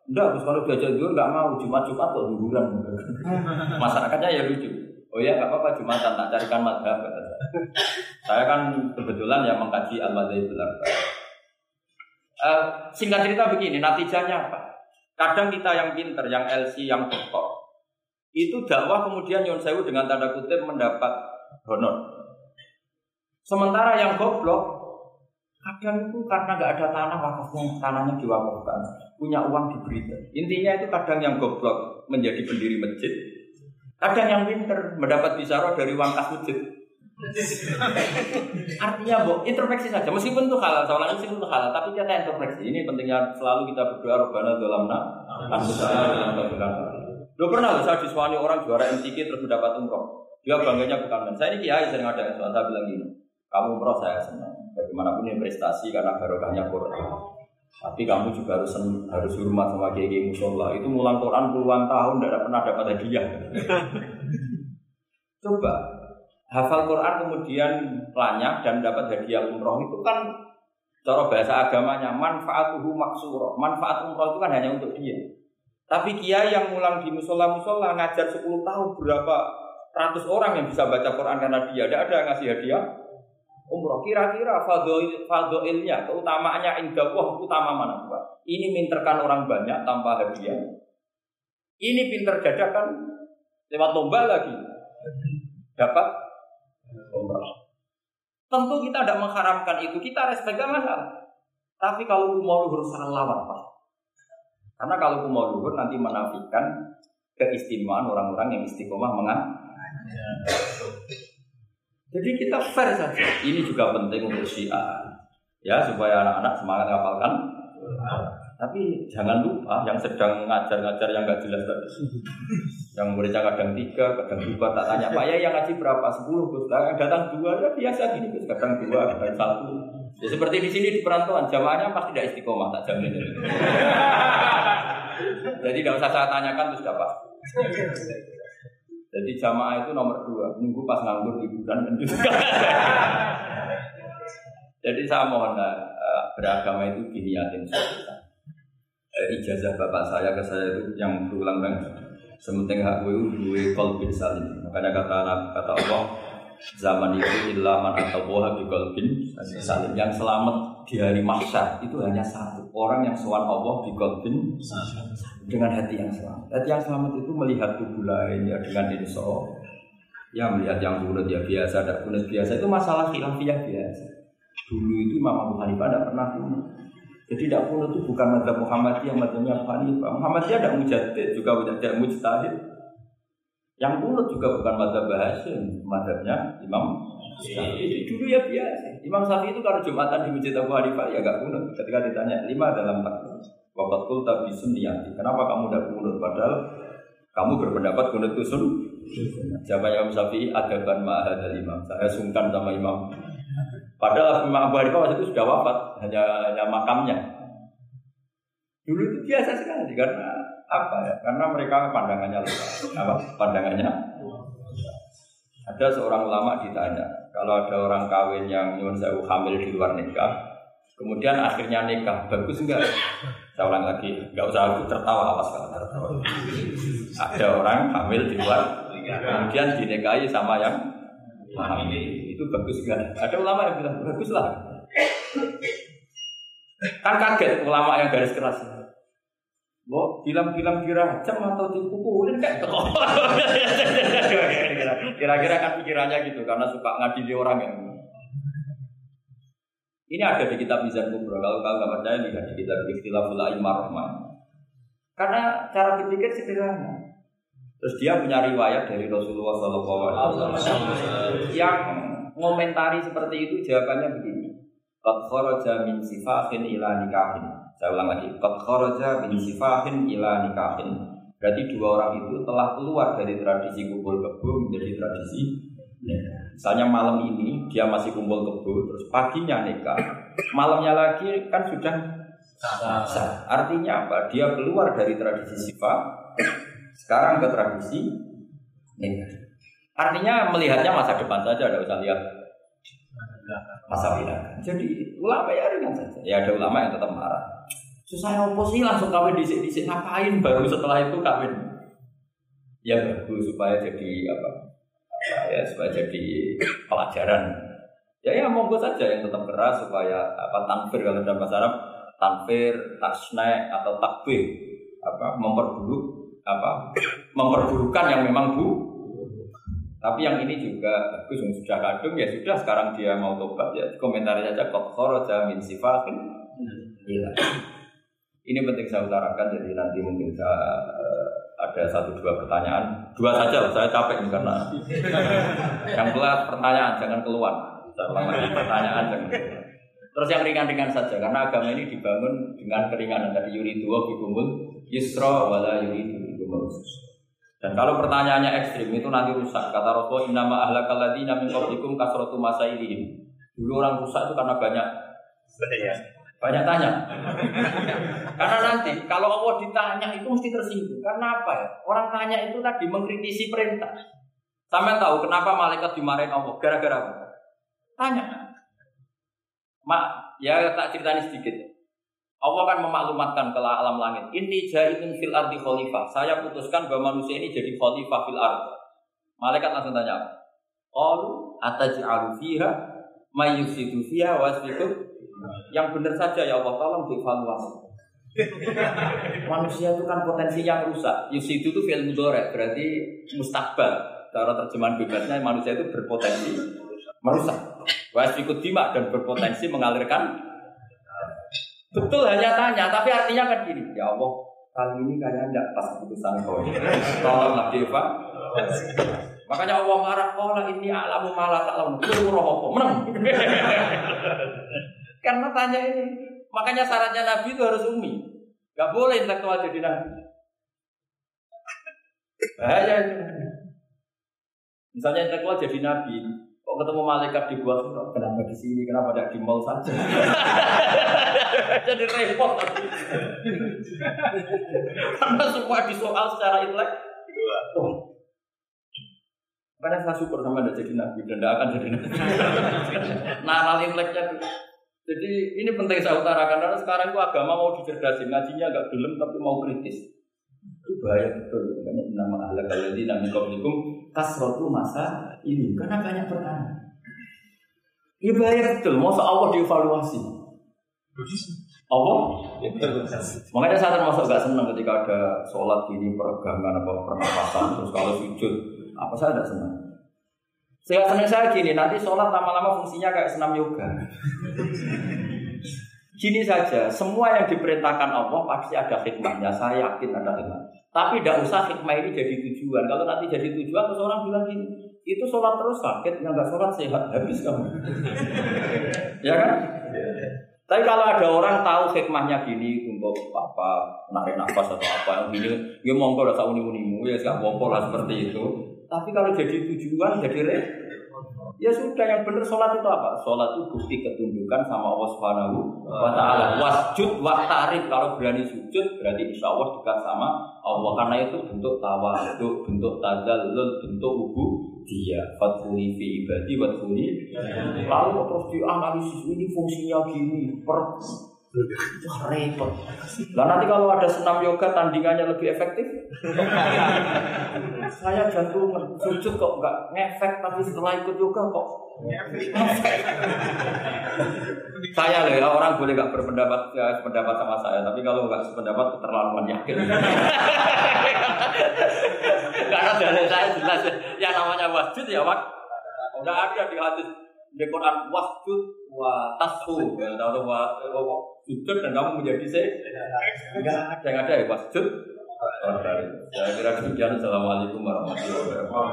Enggak, Gus kalau diajak duhur gak mau. Jumat-Jumat kok duhuran. <laughs> Masyarakatnya ya lucu. Oh ya gak apa-apa Jumatan tak carikan madhab. Saya kan kebetulan ya mengkaji al-madhab Uh, singkat cerita begini, natijahnya apa? Kadang kita yang pinter, yang LC, yang doktor, itu dakwah kemudian Yon Sewu dengan tanda kutip mendapat honor. Sementara yang goblok, kadang itu karena nggak ada tanah wakafnya, tanahnya diwakafkan, punya uang diberi. Intinya itu kadang yang goblok menjadi pendiri masjid, kadang yang pinter mendapat bicara dari uang kas masjid. <laughs> Artinya bu, introspeksi saja. Meskipun itu halal, ulangi meskipun itu halal, tapi kita introspeksi. Ini pentingnya selalu kita berdoa Robbana dalam Lo pernah saya disuani orang juara MTQ terus mendapat umroh. Dia bangganya bukan main. Saya ini kiai sering ada yang saya bilang gini, kamu umroh saya senang. Bagaimanapun ini prestasi karena barokahnya Quran. Tapi kamu juga harus harus hormat sama kiai kiai musola. Itu mulang Quran puluhan tahun tidak pernah dapat hadiah. <laughs> Coba hafal Quran kemudian lanyak dan dapat hadiah umroh itu kan cara bahasa agamanya manfaatuhu maksuro. Manfaat umroh itu kan hanya untuk dia. Tapi kiai yang mulang di musola musola ngajar 10 tahun berapa ratus orang yang bisa baca Quran karena dia tidak ada yang ngasih hadiah umroh. Kira-kira fadoilnya, keutamaannya indah wah utama mana Pak? Ini minterkan orang banyak tanpa hadiah. Ini pinter dadakan lewat lomba lagi. Dapat umroh. Tentu kita tidak mengharamkan itu, kita respect masalah. Tapi kalau mau luhur salah lawan Pak. Karena kalau mau luhur nanti menafikan keistimewaan orang-orang yang istiqomah mengajar. Jadi kita fair saja. Ini juga penting untuk syiar. Ya, supaya anak-anak semangat ngapalkan. Tapi jangan lupa yang sedang ngajar-ngajar yang nggak jelas tadi. Yang muridnya kadang tiga, kadang dua, tak tanya, Pak ya yang ngaji berapa? Sepuluh. Yang datang dua, ya biasa gini. Kadang dua, kadang satu. Ya seperti di sini di perantauan, jamaahnya pasti tidak istiqomah, tak jamin. Jadi tidak usah saya tanyakan, sudah pasti. Jadi jamaah itu nomor dua, nunggu pas nganggur liburan dan juga. <laughs> Jadi saya mohon uh, beragama itu gini yakin saya eh, ijazah bapak saya ke saya itu yang berulang kan sementing hak gue gue kolbin salim. Makanya kata kata Allah zaman itu ilaman atau boha di kolbin salim. Yang selamat di hari mahsyar itu hanya satu orang yang sowan Allah di kolbin dengan hati yang selamat hati yang selamat itu melihat tubuh lain ya dengan insya Ya melihat yang kunut ya biasa, tidak kunut biasa itu masalah khilafiyah biasa. Dulu itu Imam Abu Hanifah tidak pernah kunut. Jadi tidak kunut itu bukan madhab Muhammadiyah, madhabnya Abu Hanifah. Muhammadiyah tidak mujadid, juga tidak mujtahid. Yang kunut juga bukan madhab Hasim, madhabnya Imam Syafi'i. Dulu ya biasa. Imam Syafi'i itu kalau Jumatan di Masjid Abu Hanifah ya gak kunut. Ketika ditanya lima dalam takbir, wabat kul tabi sunniyati. Kenapa kamu tidak kunut? Padahal kamu berpendapat kunut itu sun. Siapa yang Syafi'i adaban ma'ahad dari imam. Saya sungkan sama imam. Padahal Imam Abu Hanifah waktu itu sudah wafat, hanya hanya makamnya. Dulu itu biasa sekali karena apa ya? Karena mereka pandangannya. Apa pandangannya? Ada seorang ulama ditanya, kalau ada orang kawin yang nyuwun sewu hamil di luar nikah, kemudian akhirnya nikah, bagus enggak? Saya ulang lagi, enggak usah aku tertawa, awas kalau tertawa. Ada orang hamil di luar kemudian dinikahi sama yang hamil itu bagus kan ada ulama yang bilang bagus lah kan kaget ulama yang garis keras Bo, bilang-bilang dirajam atau dipukulin kayak <laughs> Kira-kira kan pikirannya gitu karena suka ngadili orang yang ini ada di kitab Mizan Kubro. Kalau kalian nggak percaya lihat di kitab Ikhtilaful Aimar Karena cara berpikir sederhana. Terus dia punya riwayat dari Rasulullah SAW yang ngomentari seperti itu jawabannya begini. Qad kharaja min sifahin ila nikahin. Saya ulang lagi. Qad kharaja min sifahin ila nikahin. Berarti dua orang itu telah keluar dari tradisi kumpul kebo menjadi tradisi. Misalnya malam ini dia masih kumpul kebo, terus paginya nikah. Malamnya lagi kan sudah sah. Artinya apa? Dia keluar dari tradisi sifat sekarang ke tradisi nikah. Artinya melihatnya masa depan saja, tidak usah lihat masa belakang. Jadi ulama ya ringan saja. Ya ada ulama yang tetap marah. Susah apa sih langsung kawin disik-disik ngapain baru setelah itu kawin? Ya bagus supaya jadi apa? ya supaya jadi pelajaran. Ya ya monggo saja yang tetap keras supaya apa tanfir kalau dalam bahasa Arab tanfir, tasne atau takbir apa memperburuk apa memperburukan yang memang bu tapi yang ini juga bagus yang sudah kadung ya sudah sekarang dia mau tobat ya komentar saja kok kharaja min sifatin. Ini penting saya utarakan jadi nanti mungkin saya uh, ada satu dua pertanyaan dua saja saya capek ini karena <laughs> yang kelas pertanyaan jangan keluar saya lagi pertanyaan jangan keluar. Terus yang ringan-ringan saja karena agama ini dibangun dengan keringanan dari yuridu wa bikumul yusra wala yuridu dan kalau pertanyaannya ekstrim itu nanti rusak. Kata Rasulullah, "Innama ahlakal ladzina min qablikum kasratu masailihim." Dulu orang rusak itu karena banyak banyak tanya. Karena nanti kalau Allah ditanya itu mesti tersinggung. Karena apa ya? Orang tanya itu tadi mengkritisi perintah. Sampai tahu kenapa malaikat dimarahin Allah? Gara-gara apa? Tanya. Mak, ya tak ceritanya sedikit. Allah kan memaklumatkan ke alam langit. Ini jahitun fil ardi khalifah. Saya putuskan bahwa manusia ini jadi khalifah fil ardi. Malaikat langsung tanya apa? Qalu ataj'alu fiha may yufsidu fiha wasfikum. Yang benar saja ya Allah tolong dievaluasi. <laughs> Manusia itu kan potensi yang rusak. Yusidu itu fil mudore, berarti mustakbal. Cara terjemahan bebasnya manusia itu berpotensi merusak. Wasfikut dima dan berpotensi mengalirkan Betul hanya tanya, tapi artinya kan gini, ya Allah, kali ini kayaknya tidak pas keputusan kau. Tolonglah Deva. Makanya Allah marah, Allah ini alamu malah tak lamu, roh apa, menang. <laughs> Karena tanya ini, makanya syaratnya Nabi itu harus umi. Gak boleh intelektual jadi Nabi. Bahaya itu. Misalnya intelektual jadi Nabi, Kok ketemu malaikat di gua kenapa di sini, kenapa tidak di mall saja? <laughs> Jadi repot Karena semua disoal secara intelek. Karena saya syukur sama anda jadi nabi dan tidak akan jadi nabi. <laughs> nah, inteleknya itu. Jadi ini penting saya utarakan karena sekarang itu agama mau dicerdasin, ngajinya agak belum tapi mau kritis. Itu bahaya betul. Makanya nama ahla kaladi nami kaulikum kasrotu masa ini karena banyak pertanyaan. Ini bahaya betul. Masa Allah dievaluasi. Allah? Makanya saya termasuk gak senang ketika ada sholat ini peregangan apa pernapasan terus kalau sujud apa saya tidak senang. Saya senang saya gini, nanti sholat lama-lama fungsinya kayak senam yoga. Gini saja, semua yang diperintahkan Allah pasti ada hikmahnya. Saya yakin ada hikmah. Tapi tidak usah hikmah ini jadi tujuan. Kalau nanti jadi tujuan, terus orang bilang gini, itu sholat terus sakit, yang nggak sholat sehat habis kamu. ya kan? Tapi kalau ada orang tahu hikmahnya gini untuk apa narik nafas atau apa yang gini, ya monggo lah uni unimu ya nggak monggo lah seperti itu. Tapi kalau jadi tujuan jadi re, ya sudah yang benar sholat itu apa? Sholat itu bukti ketundukan sama Allah Subhanahu wa taala. Wasjud wa tarif. Kalau berani sujud berarti insya Allah dekat sama Allah. Karena itu bentuk tawadhu, bentuk tazallul, bentuk ubu dia fatfuni fi ibadi. Fatfuni lalu terus dianalisis ini fungsinya gini per Wah repot. Lah nanti kalau ada senam yoga tandingannya lebih efektif? Saya jantungan, sujud kok nggak ngefek tapi setelah ikut yoga kok saya loh ya orang boleh nggak berpendapat ya, pendapat sama saya, tapi kalau nggak sependapat keterlaluan yakin. <laughs> Karena dari saya jelas yang namanya wasjud ya wak. Udah ada di hadis di Quran wasjud wa tasfu. Ya tahu wa sujud dan kamu menjadi saya enggak ada. Yang ada ya wasjud saya kira demikian. Assalamualaikum warahmatullahi wabarakatuh.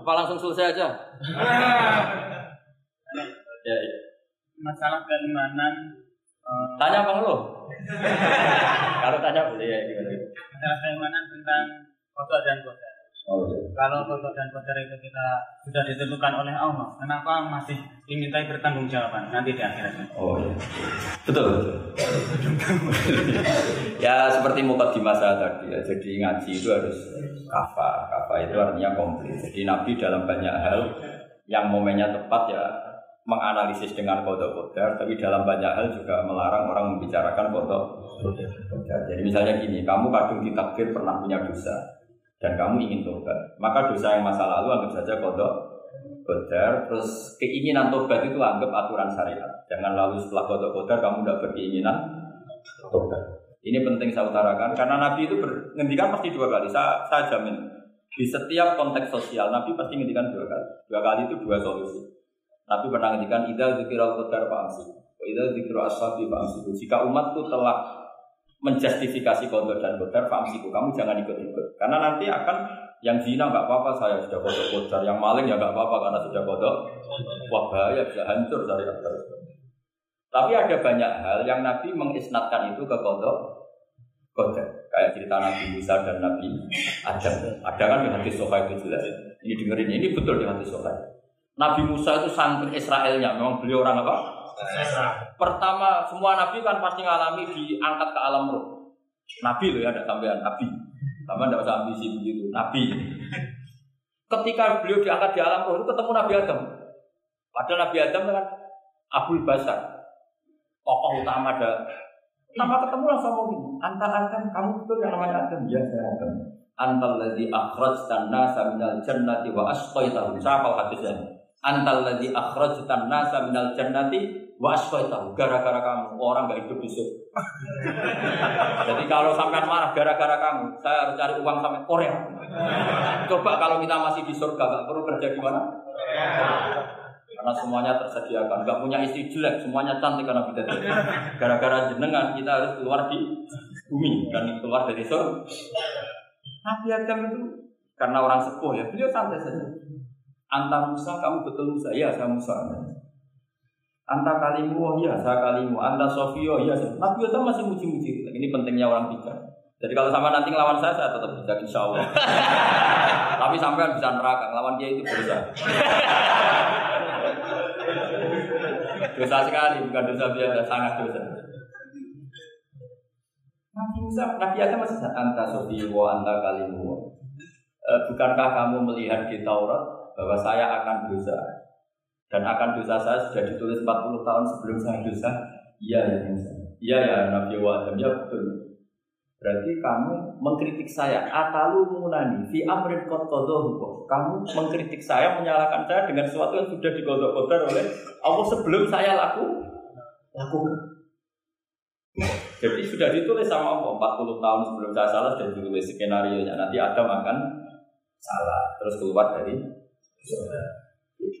Apa langsung selesai aja? <laughs> Ya, ya. Masalah keimanan eh, tanya bang lo <laughs> kalau tanya boleh ya gimana? masalah keimanan tentang foto dan kota. Oh, iya. Kalau foto dan kotor itu kita sudah ditentukan oleh Allah, kenapa masih dimintai bertanggung jawaban nanti di akhirat? Oh iya. Betul. betul. <laughs> ya seperti mukadimah saya tadi ya. Jadi ngaji itu harus kafa. Kafa itu artinya komplit. Jadi Nabi dalam banyak hal yang momennya tepat ya menganalisis dengan kodok kodar, tapi dalam banyak hal juga melarang orang membicarakan kodok kodar. Jadi misalnya gini, kamu kadung ditakdir pernah punya dosa dan kamu ingin tobat, maka dosa yang masa lalu anggap saja kodok kodar, terus keinginan tobat itu anggap aturan syariat. Jangan lalu setelah kodok kodar kamu udah berkeinginan tobat. Ini penting saya utarakan karena Nabi itu menghentikan pasti dua kali. Saya, saya jamin di setiap konteks sosial Nabi pasti menghentikan dua kali. Dua kali itu dua solusi. Nabi pernah menghentikan ida zikirul qadar fa'amsi. Ida zikirul ashabi fa'amsi. Jika umat itu telah menjustifikasi kodok dan kodar fa'amsiku. Kamu jangan ikut-ikut. Karena nanti akan yang zina nggak apa-apa saya sudah kodok kodar. Yang maling ya nggak apa-apa karena sudah kodok. Wah bahaya bisa hancur syariat terus. Tapi ada banyak hal yang Nabi mengisnatkan itu ke kodok kodar. Kayak cerita Nabi Musa dan Nabi Adam. Ada kan di hadis Sofa itu jelas. Ini dengerin ini betul di hadis Sofa. Nabi Musa itu santri Israelnya. Memang beliau orang apa? Pertama, semua nabi kan pasti ngalami diangkat ke alam roh. Nabi loh ya, ada sampean nabi. Sama tidak usah ambisi begitu, nabi. Ketika beliau diangkat di alam roh itu ketemu Nabi Adam. Padahal Nabi Adam kan Abul Basar, tokoh utama ada. Nama ketemu langsung gini, antar Adam, kamu betul yang namanya Adam? Ya saya Adam. Antal ladzi akhrajtan nasa minal jannati wa asqaitahum. Siapa hadisnya? Antal ladzi akhrajtan nasa minal jannati wa asqaitahum. Gara-gara kamu orang gak hidup di surga. <laughs> Jadi kalau sampai marah gara-gara kamu, saya harus cari uang sampai Korea. Coba kalau kita masih di surga, gak perlu kerja di mana? Karena semuanya tersediakan, gak punya istri jelek, semuanya cantik karena kita Gara-gara jenengan kita harus keluar di bumi dan keluar dari surga. Nabi Adam itu karena orang sepuh ya, beliau santai saja. Anta Musa, kamu betul Musa? Ya, saya Musa. Anta kalimu, oh iya, saya kalimu. Anta Sofio, iya. Saya. Nabi Adam masih muji-muji. Ini pentingnya orang bijak. Jadi kalau sama nanti ngelawan saya, saya tetap bijak insya Allah. <laughs> Tapi sampai bisa neraka, ngelawan dia itu dosa. <laughs> dosa sekali, bukan dosa biasa, sangat dosa. Nabi Musa, Nabi Adam masih anta Sofio, anta kalimu. E, bukankah kamu melihat di Taurat bahwa saya akan dosa dan akan dosa saya sudah ditulis 40 tahun sebelum saya dosa? Iya ya Musa. Iya ya Nabi Adam ya betul. Berarti kamu mengkritik saya atalu munani fi amrin qadahu. Kamu mengkritik saya, menyalahkan saya dengan sesuatu yang sudah digodok-godok oleh Allah sebelum saya laku lakukan. Jadi sudah ditulis sama Allah 40 tahun sebelum saya salah sudah ditulis skenario nya nanti Adam akan salah, terus keluar dari.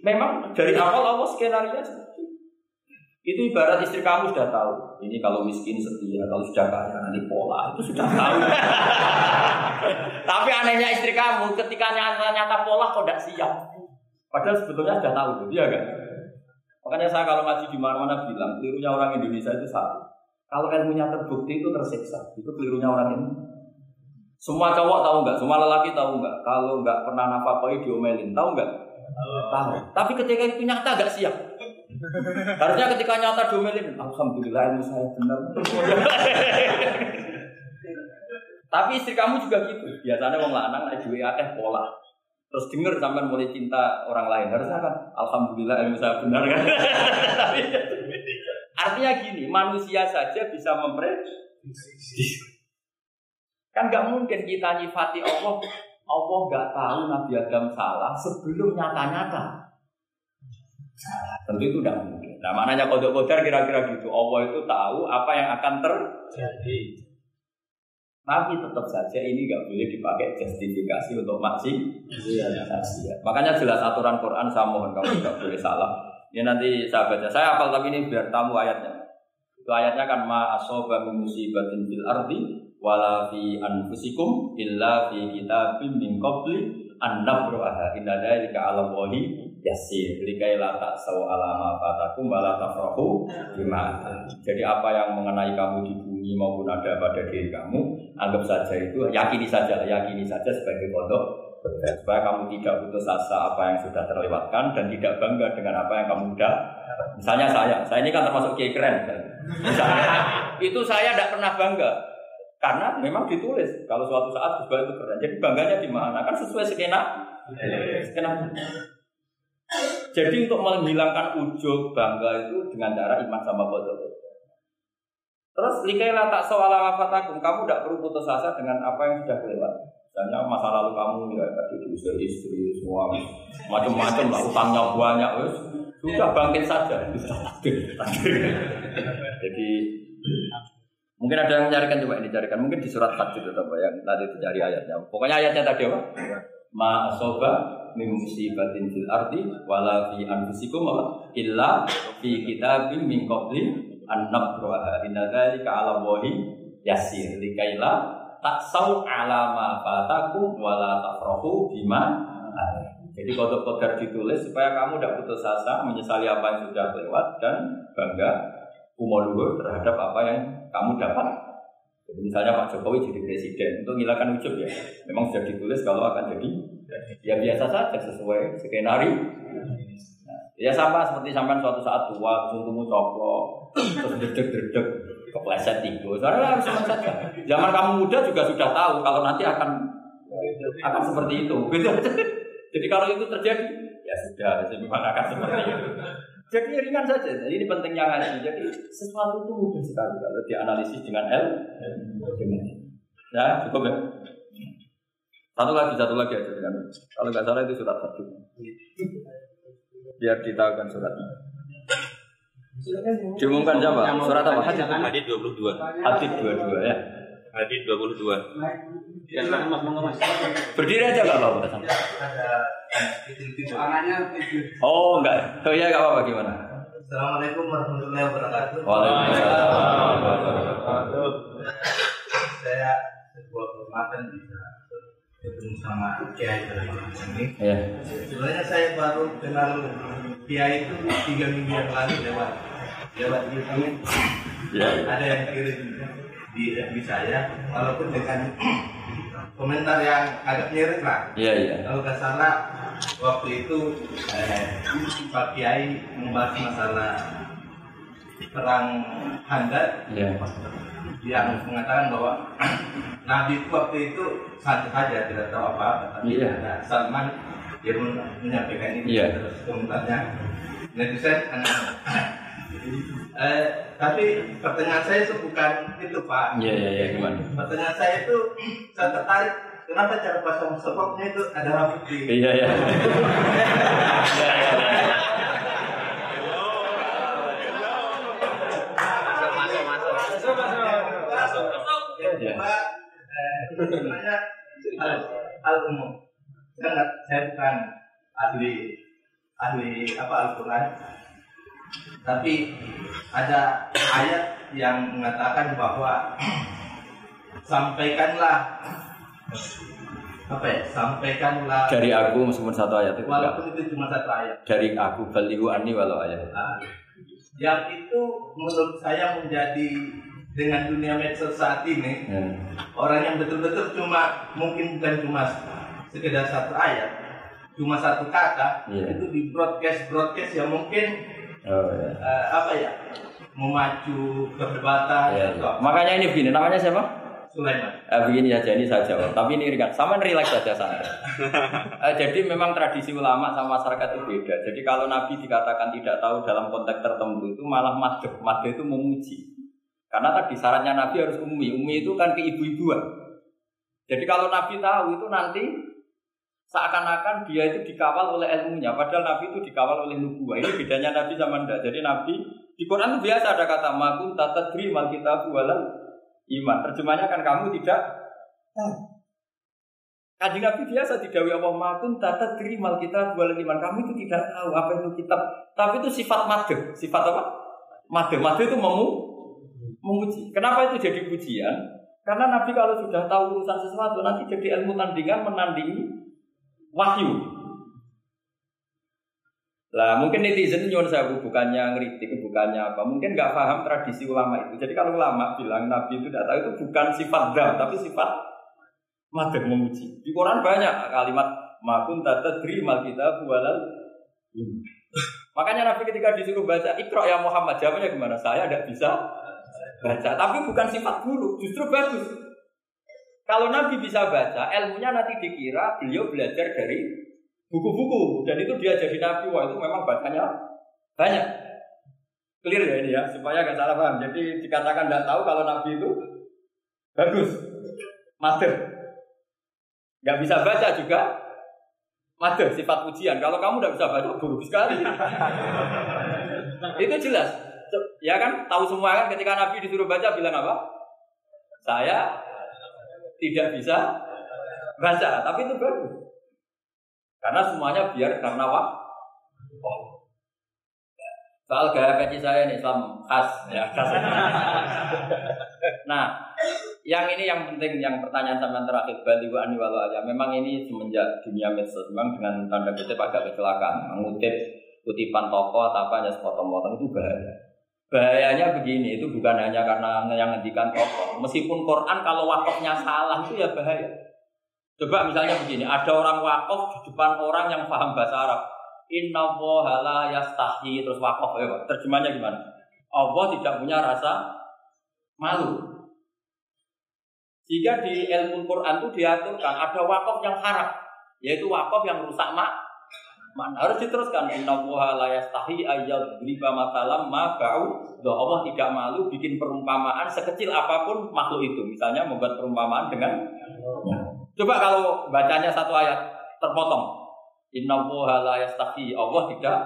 Memang dari awal Allah skenario itu. Itu ibarat istri kamu sudah tahu. Ini kalau miskin setia, kalau sudah kaya nanti pola itu sudah tahu. <laughs> Tapi anehnya istri kamu ketika nyata-nyata pola kok tidak siap. Padahal sebetulnya sudah tahu, dia kan? Makanya saya kalau ngaji di mana-mana bilang, kelirunya orang Indonesia itu satu. Kalau ilmunya terbukti itu tersiksa, itu kelirunya orang ini. Semua cowok tahu nggak? Semua lelaki tahu nggak? Kalau nggak pernah nafkahi diomelin, tahu nggak? Tahu. Tapi ketika itu nyata nggak siap. Harusnya ketika nyata diomelin, alhamdulillah ilmu saya benar. <laughs> Tapi istri kamu juga gitu. Biasanya wong lanang naik duwe akeh pola. Terus denger sampai mulai cinta orang lain. Harusnya kan alhamdulillah ilmu saya benar <laughs> kan. Artinya gini, manusia saja bisa memprediksi. Kan nggak mungkin kita nyifati Allah, Allah nggak tahu Nabi Adam salah sebelum nyata-nyata. Salah, tentu itu tidak mungkin. Nah, maknanya kodok kodar kira-kira gitu. Allah itu tahu apa yang akan terjadi. Tapi tetap saja ini nggak boleh dipakai justifikasi untuk maksi. Iya. Makanya jelas aturan Quran saya mohon kamu tidak boleh salah. Ini nanti saya baca. Saya hafal tapi ini biar tamu ayatnya. Itu ayatnya kan ma asoba musibatin fil ardi wala fi anfusikum illa fi kitabim min qabli an nabraha. Inna dzalika 'ala Allahi yasir. Likai la ala ma fatakum wa la tafrahu bima Jadi apa yang mengenai kamu di bumi maupun ada pada diri kamu, anggap saja itu yakini saja, yakini saja sebagai kodok supaya kamu tidak putus asa apa yang sudah terlewatkan dan tidak bangga dengan apa yang kamu udah misalnya saya saya ini kan termasuk kiai keren. Misalnya itu saya tidak pernah bangga karena memang ditulis kalau suatu saat Gus itu keren jadi bangganya di mana? Kan sesuai skena. Skena. Jadi untuk menghilangkan ujung bangga itu dengan cara iman sama bodoh terus likailah tak soal wafatakum kamu tidak perlu putus asa dengan apa yang sudah kelewat. Misalnya masa lalu kamu ya tadi diusir istri, semua macam-macam lah, utangnya banyak, wes. Sudah bangkit saja. Jadi mungkin ada yang mencarikan coba ini carikan, mungkin di surat Hajj itu apa yang tadi dicari ayatnya. Pokoknya ayatnya tadi apa? Ma asoba min musibatin fil ardi wala fi anfusikum? Illa fi kitabim min qabli an nabraha inna dzalika 'ala Allahi yasir likaila tak sau alama fatakum wala bima jadi kodok kodar ditulis supaya kamu tidak putus asa menyesali apa yang sudah lewat dan bangga umur terhadap apa yang kamu dapat. Jadi misalnya Pak Jokowi jadi presiden untuk menghilangkan ujub ya, memang sudah ditulis kalau akan jadi ya biasa saja sesuai skenario. Nah, ya sama seperti sampai suatu saat tua, tunggu coplok, terus dedek-dedek, kepleset tiga. Soalnya harus saja. Zaman kamu muda juga sudah tahu kalau nanti akan akan seperti itu. <laughs> Jadi kalau itu terjadi, ya sudah, memang akan seperti itu. Jadi ringan saja. Jadi ini pentingnya ngaji. Jadi sesuatu itu mudah sekali kalau dianalisis dengan L. Ya cukup ya. Satu lagi, satu lagi aja dengan. Kalau nggak salah itu surat satu. Biar kita akan suratnya. Diumumkan siapa? Surat apa? Hadid. Hadid 22. Hadid 22 ya. Hadid 22. Berdiri aja nggak apa-apa. Oh enggak. Oh ya nggak apa-apa gimana? Assalamualaikum warahmatullahi wabarakatuh. Waalaikumsalam. Saya sebuah kehormatan bisa ketemu sama Kiai dalam ini. Ya. Sebenarnya saya baru kenal Kiai itu tiga minggu yang lalu lewat lewat YouTube. Ya. Ada yang kirim di FB saya, walaupun dengan komentar yang agak mirip lah. Iya iya. Kalau nggak salah waktu itu eh, Pak Kiai membahas masalah perang Handar Iya. yang mengatakan bahwa <clears throat> Nabi itu waktu itu santai saja tidak tahu apa-apa tapi Iya. ada Salman dia menyampaikan ini Iya. terus komentarnya netizen <clears throat> eh, tapi pertanyaan saya itu bukan itu Pak Iya iya iya gimana? pertanyaan saya itu <clears throat> saya tertarik kenapa cara pasang sepoknya itu ada rambut di Iya iya. Sebenarnya hal, hal umum. saya nggak saya bukan ahli ahli apa Al-Quran tapi ada ayat yang mengatakan bahwa <clears throat> sampaikanlah apa ya sampaikanlah Dari aku meskipun satu ayat itu walaupun itu cuma satu ayat Dari aku balihu ani walau ayat. Nah, yang itu menurut saya menjadi dengan dunia medsos saat ini Hmm. orang yang betul-betul cuma mungkin bukan cuma sekedar satu ayat cuma satu kata Iya. itu di broadcast broadcast yang mungkin Oh, ya. eh, apa ya memacu perdebatan ya. atau Makanya ini begini, namanya siapa? Sulaiman Eh, begini saja ini saya jawab. Tapi ini ringan. Sama relax saja santai. <laughs> Eh, jadi memang tradisi ulama sama masyarakat itu beda. Jadi kalau Nabi dikatakan tidak tahu dalam konteks tertentu itu malah madhep. Madhep itu memuji. Karena tadi syaratnya Nabi harus ummi. Ummi itu kan keibu-ibuan. Jadi kalau Nabi tahu itu nanti seakan-akan dia itu dikawal oleh ilmunya. Padahal Nabi itu dikawal oleh nubuah. Ini bedanya Nabi sama Anda. Jadi Nabi di Quran itu biasa ada kata makun tata mal kita walal iman. Terjemahnya kan kamu tidak tahu. Kanjeng Nabi biasa didawi Allah makun tata mal kita walal iman. Kamu itu tidak tahu apa itu kitab. Tapi itu sifat made. Sifat apa? Made. Made itu memu memuji. Kenapa itu jadi pujian? Karena Nabi kalau sudah tahu urusan sesuatu nanti jadi ilmu tandingan menandingi wahyu. Lah mungkin netizen nyuwun saya bukannya ngeritik, bukannya apa. Mungkin nggak paham tradisi ulama itu. Jadi kalau ulama bilang Nabi itu tidak tahu itu bukan sifat dam, tapi sifat madem memuji. Di Quran banyak kalimat makun tata mal kita bualal. <laughs> Makanya Nabi ketika disuruh baca Iqra ya Muhammad jawabnya gimana? Saya tidak bisa baca, tapi bukan sifat buruk, justru bagus. Kalau Nabi bisa baca, ilmunya nanti dikira beliau belajar dari buku-buku dan itu dia jadi Nabi. Wah itu memang bacanya banyak. Clear ya ini ya, supaya nggak salah paham. Jadi dikatakan tidak tahu kalau Nabi itu bagus, mater. Nggak bisa baca juga mater, sifat ujian. Kalau kamu nggak bisa baca, buruk sekali. itu jelas. Ya kan, tahu semua kan ketika Nabi disuruh baca bilang apa? Saya tidak bisa baca, tapi itu bagus. Karena semuanya biar karena wah. Soal gaya peci saya ini Islam khas ya khas. nah, yang ini yang penting yang pertanyaan sama terakhir Bali wa ani walau aja. Memang ini semenjak dunia medsos memang dengan tanda kutip agak kecelakaan mengutip kutipan tokoh atau apa hanya sepotong-potong itu bahaya. Bahayanya begini, itu bukan hanya karena yang ngendikan tokoh. Meskipun Quran kalau wakafnya salah itu ya bahaya. Coba misalnya begini, ada orang wakaf di depan orang yang paham bahasa Arab. Inna la yastahi terus wakaf ya. Terjemahnya gimana? Allah tidak punya rasa malu. Jika di ilmu Quran itu diaturkan ada wakaf yang haram, yaitu wakaf yang rusak mak mana harus diteruskan inna la yastahi ayyad riba matalam ma ba'u Allah tidak malu bikin perumpamaan sekecil apa pun makhluk itu misalnya membuat perumpamaan dengan coba kalau bacanya satu ayat terpotong. Inna la yastahi Allah tidak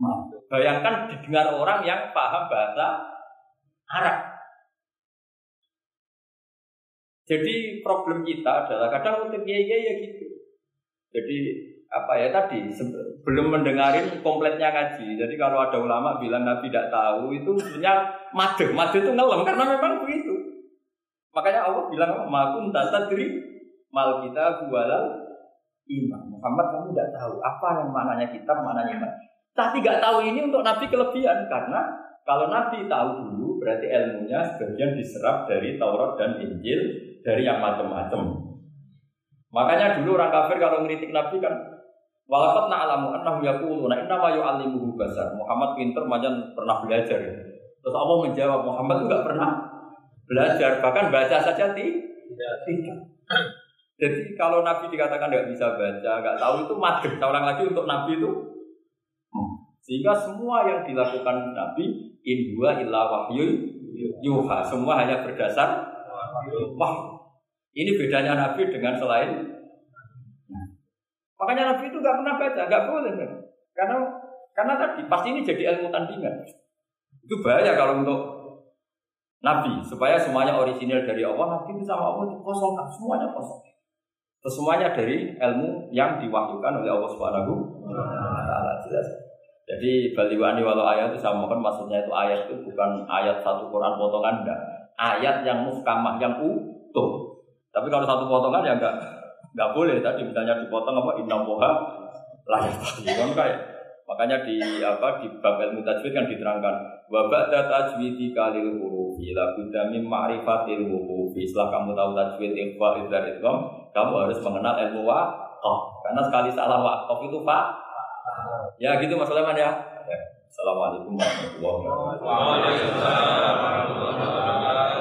malu bayangkan didengar orang yang paham bahasa Arab. Jadi problem kita adalah kadang untuk kiai ya gitu. Jadi apa ya tadi belum mendengarin kompletnya ngaji. Jadi kalau ada ulama bilang Nabi tidak tahu itu sebenarnya made, made itu ngelem karena memang begitu. Makanya Allah bilang makun tadri mal kita bualal iman. Muhammad kamu tidak tahu apa yang maknanya kitab, maknanya iman. Tapi nggak tahu ini untuk Nabi kelebihan karena kalau Nabi tahu dulu berarti ilmunya sebagian diserap dari Taurat dan Injil dari yang macam-macam. Makanya dulu orang kafir kalau ngeritik Nabi kan Walakat na'lamu annahu yaquluna inna ma yu'allimuhu basar. Muhammad pinter macam pernah belajar. Terus Allah menjawab Muhammad itu enggak pernah belajar, bahkan baca saja tidak. Jadi kalau Nabi dikatakan nggak bisa baca, nggak tahu itu. Saya ulang lagi untuk Nabi itu sehingga semua yang dilakukan Nabi in huwa illa wahyu yuha. Semua hanya berdasar wah. Ini bedanya Nabi dengan selain Makanya Nabi itu nggak pernah baca, nggak boleh. Karena karena tadi pasti ini jadi ilmu tandingan. Itu bahaya kalau untuk Nabi supaya semuanya orisinil dari Allah. Nabi itu sama Allah itu kosong, semuanya kosong. Semuanya dari ilmu yang diwahyukan oleh Allah Subhanahu wa taala jelas. Jadi baliwani walau ayat itu saya mohon maksudnya itu ayat itu bukan ayat satu Quran potongan enggak. Ayat yang muhkamah yang utuh. Tapi kalau satu potongan ya enggak enggak boleh tadi misalnya dipotong apa inna boha layak kan kayak makanya di apa di bab ilmu tajwid kan diterangkan wa ba'da tajwidi kalil hurufi la budda min ma'rifatil hurufi setelah kamu tahu tajwid ikhfa idhar idgham kamu harus mengenal ilmu waqaf. Karena sekali salah waqaf itu pak ya gitu Mas Sulaiman ya. Assalamualaikum warahmatullahi wabarakatuh.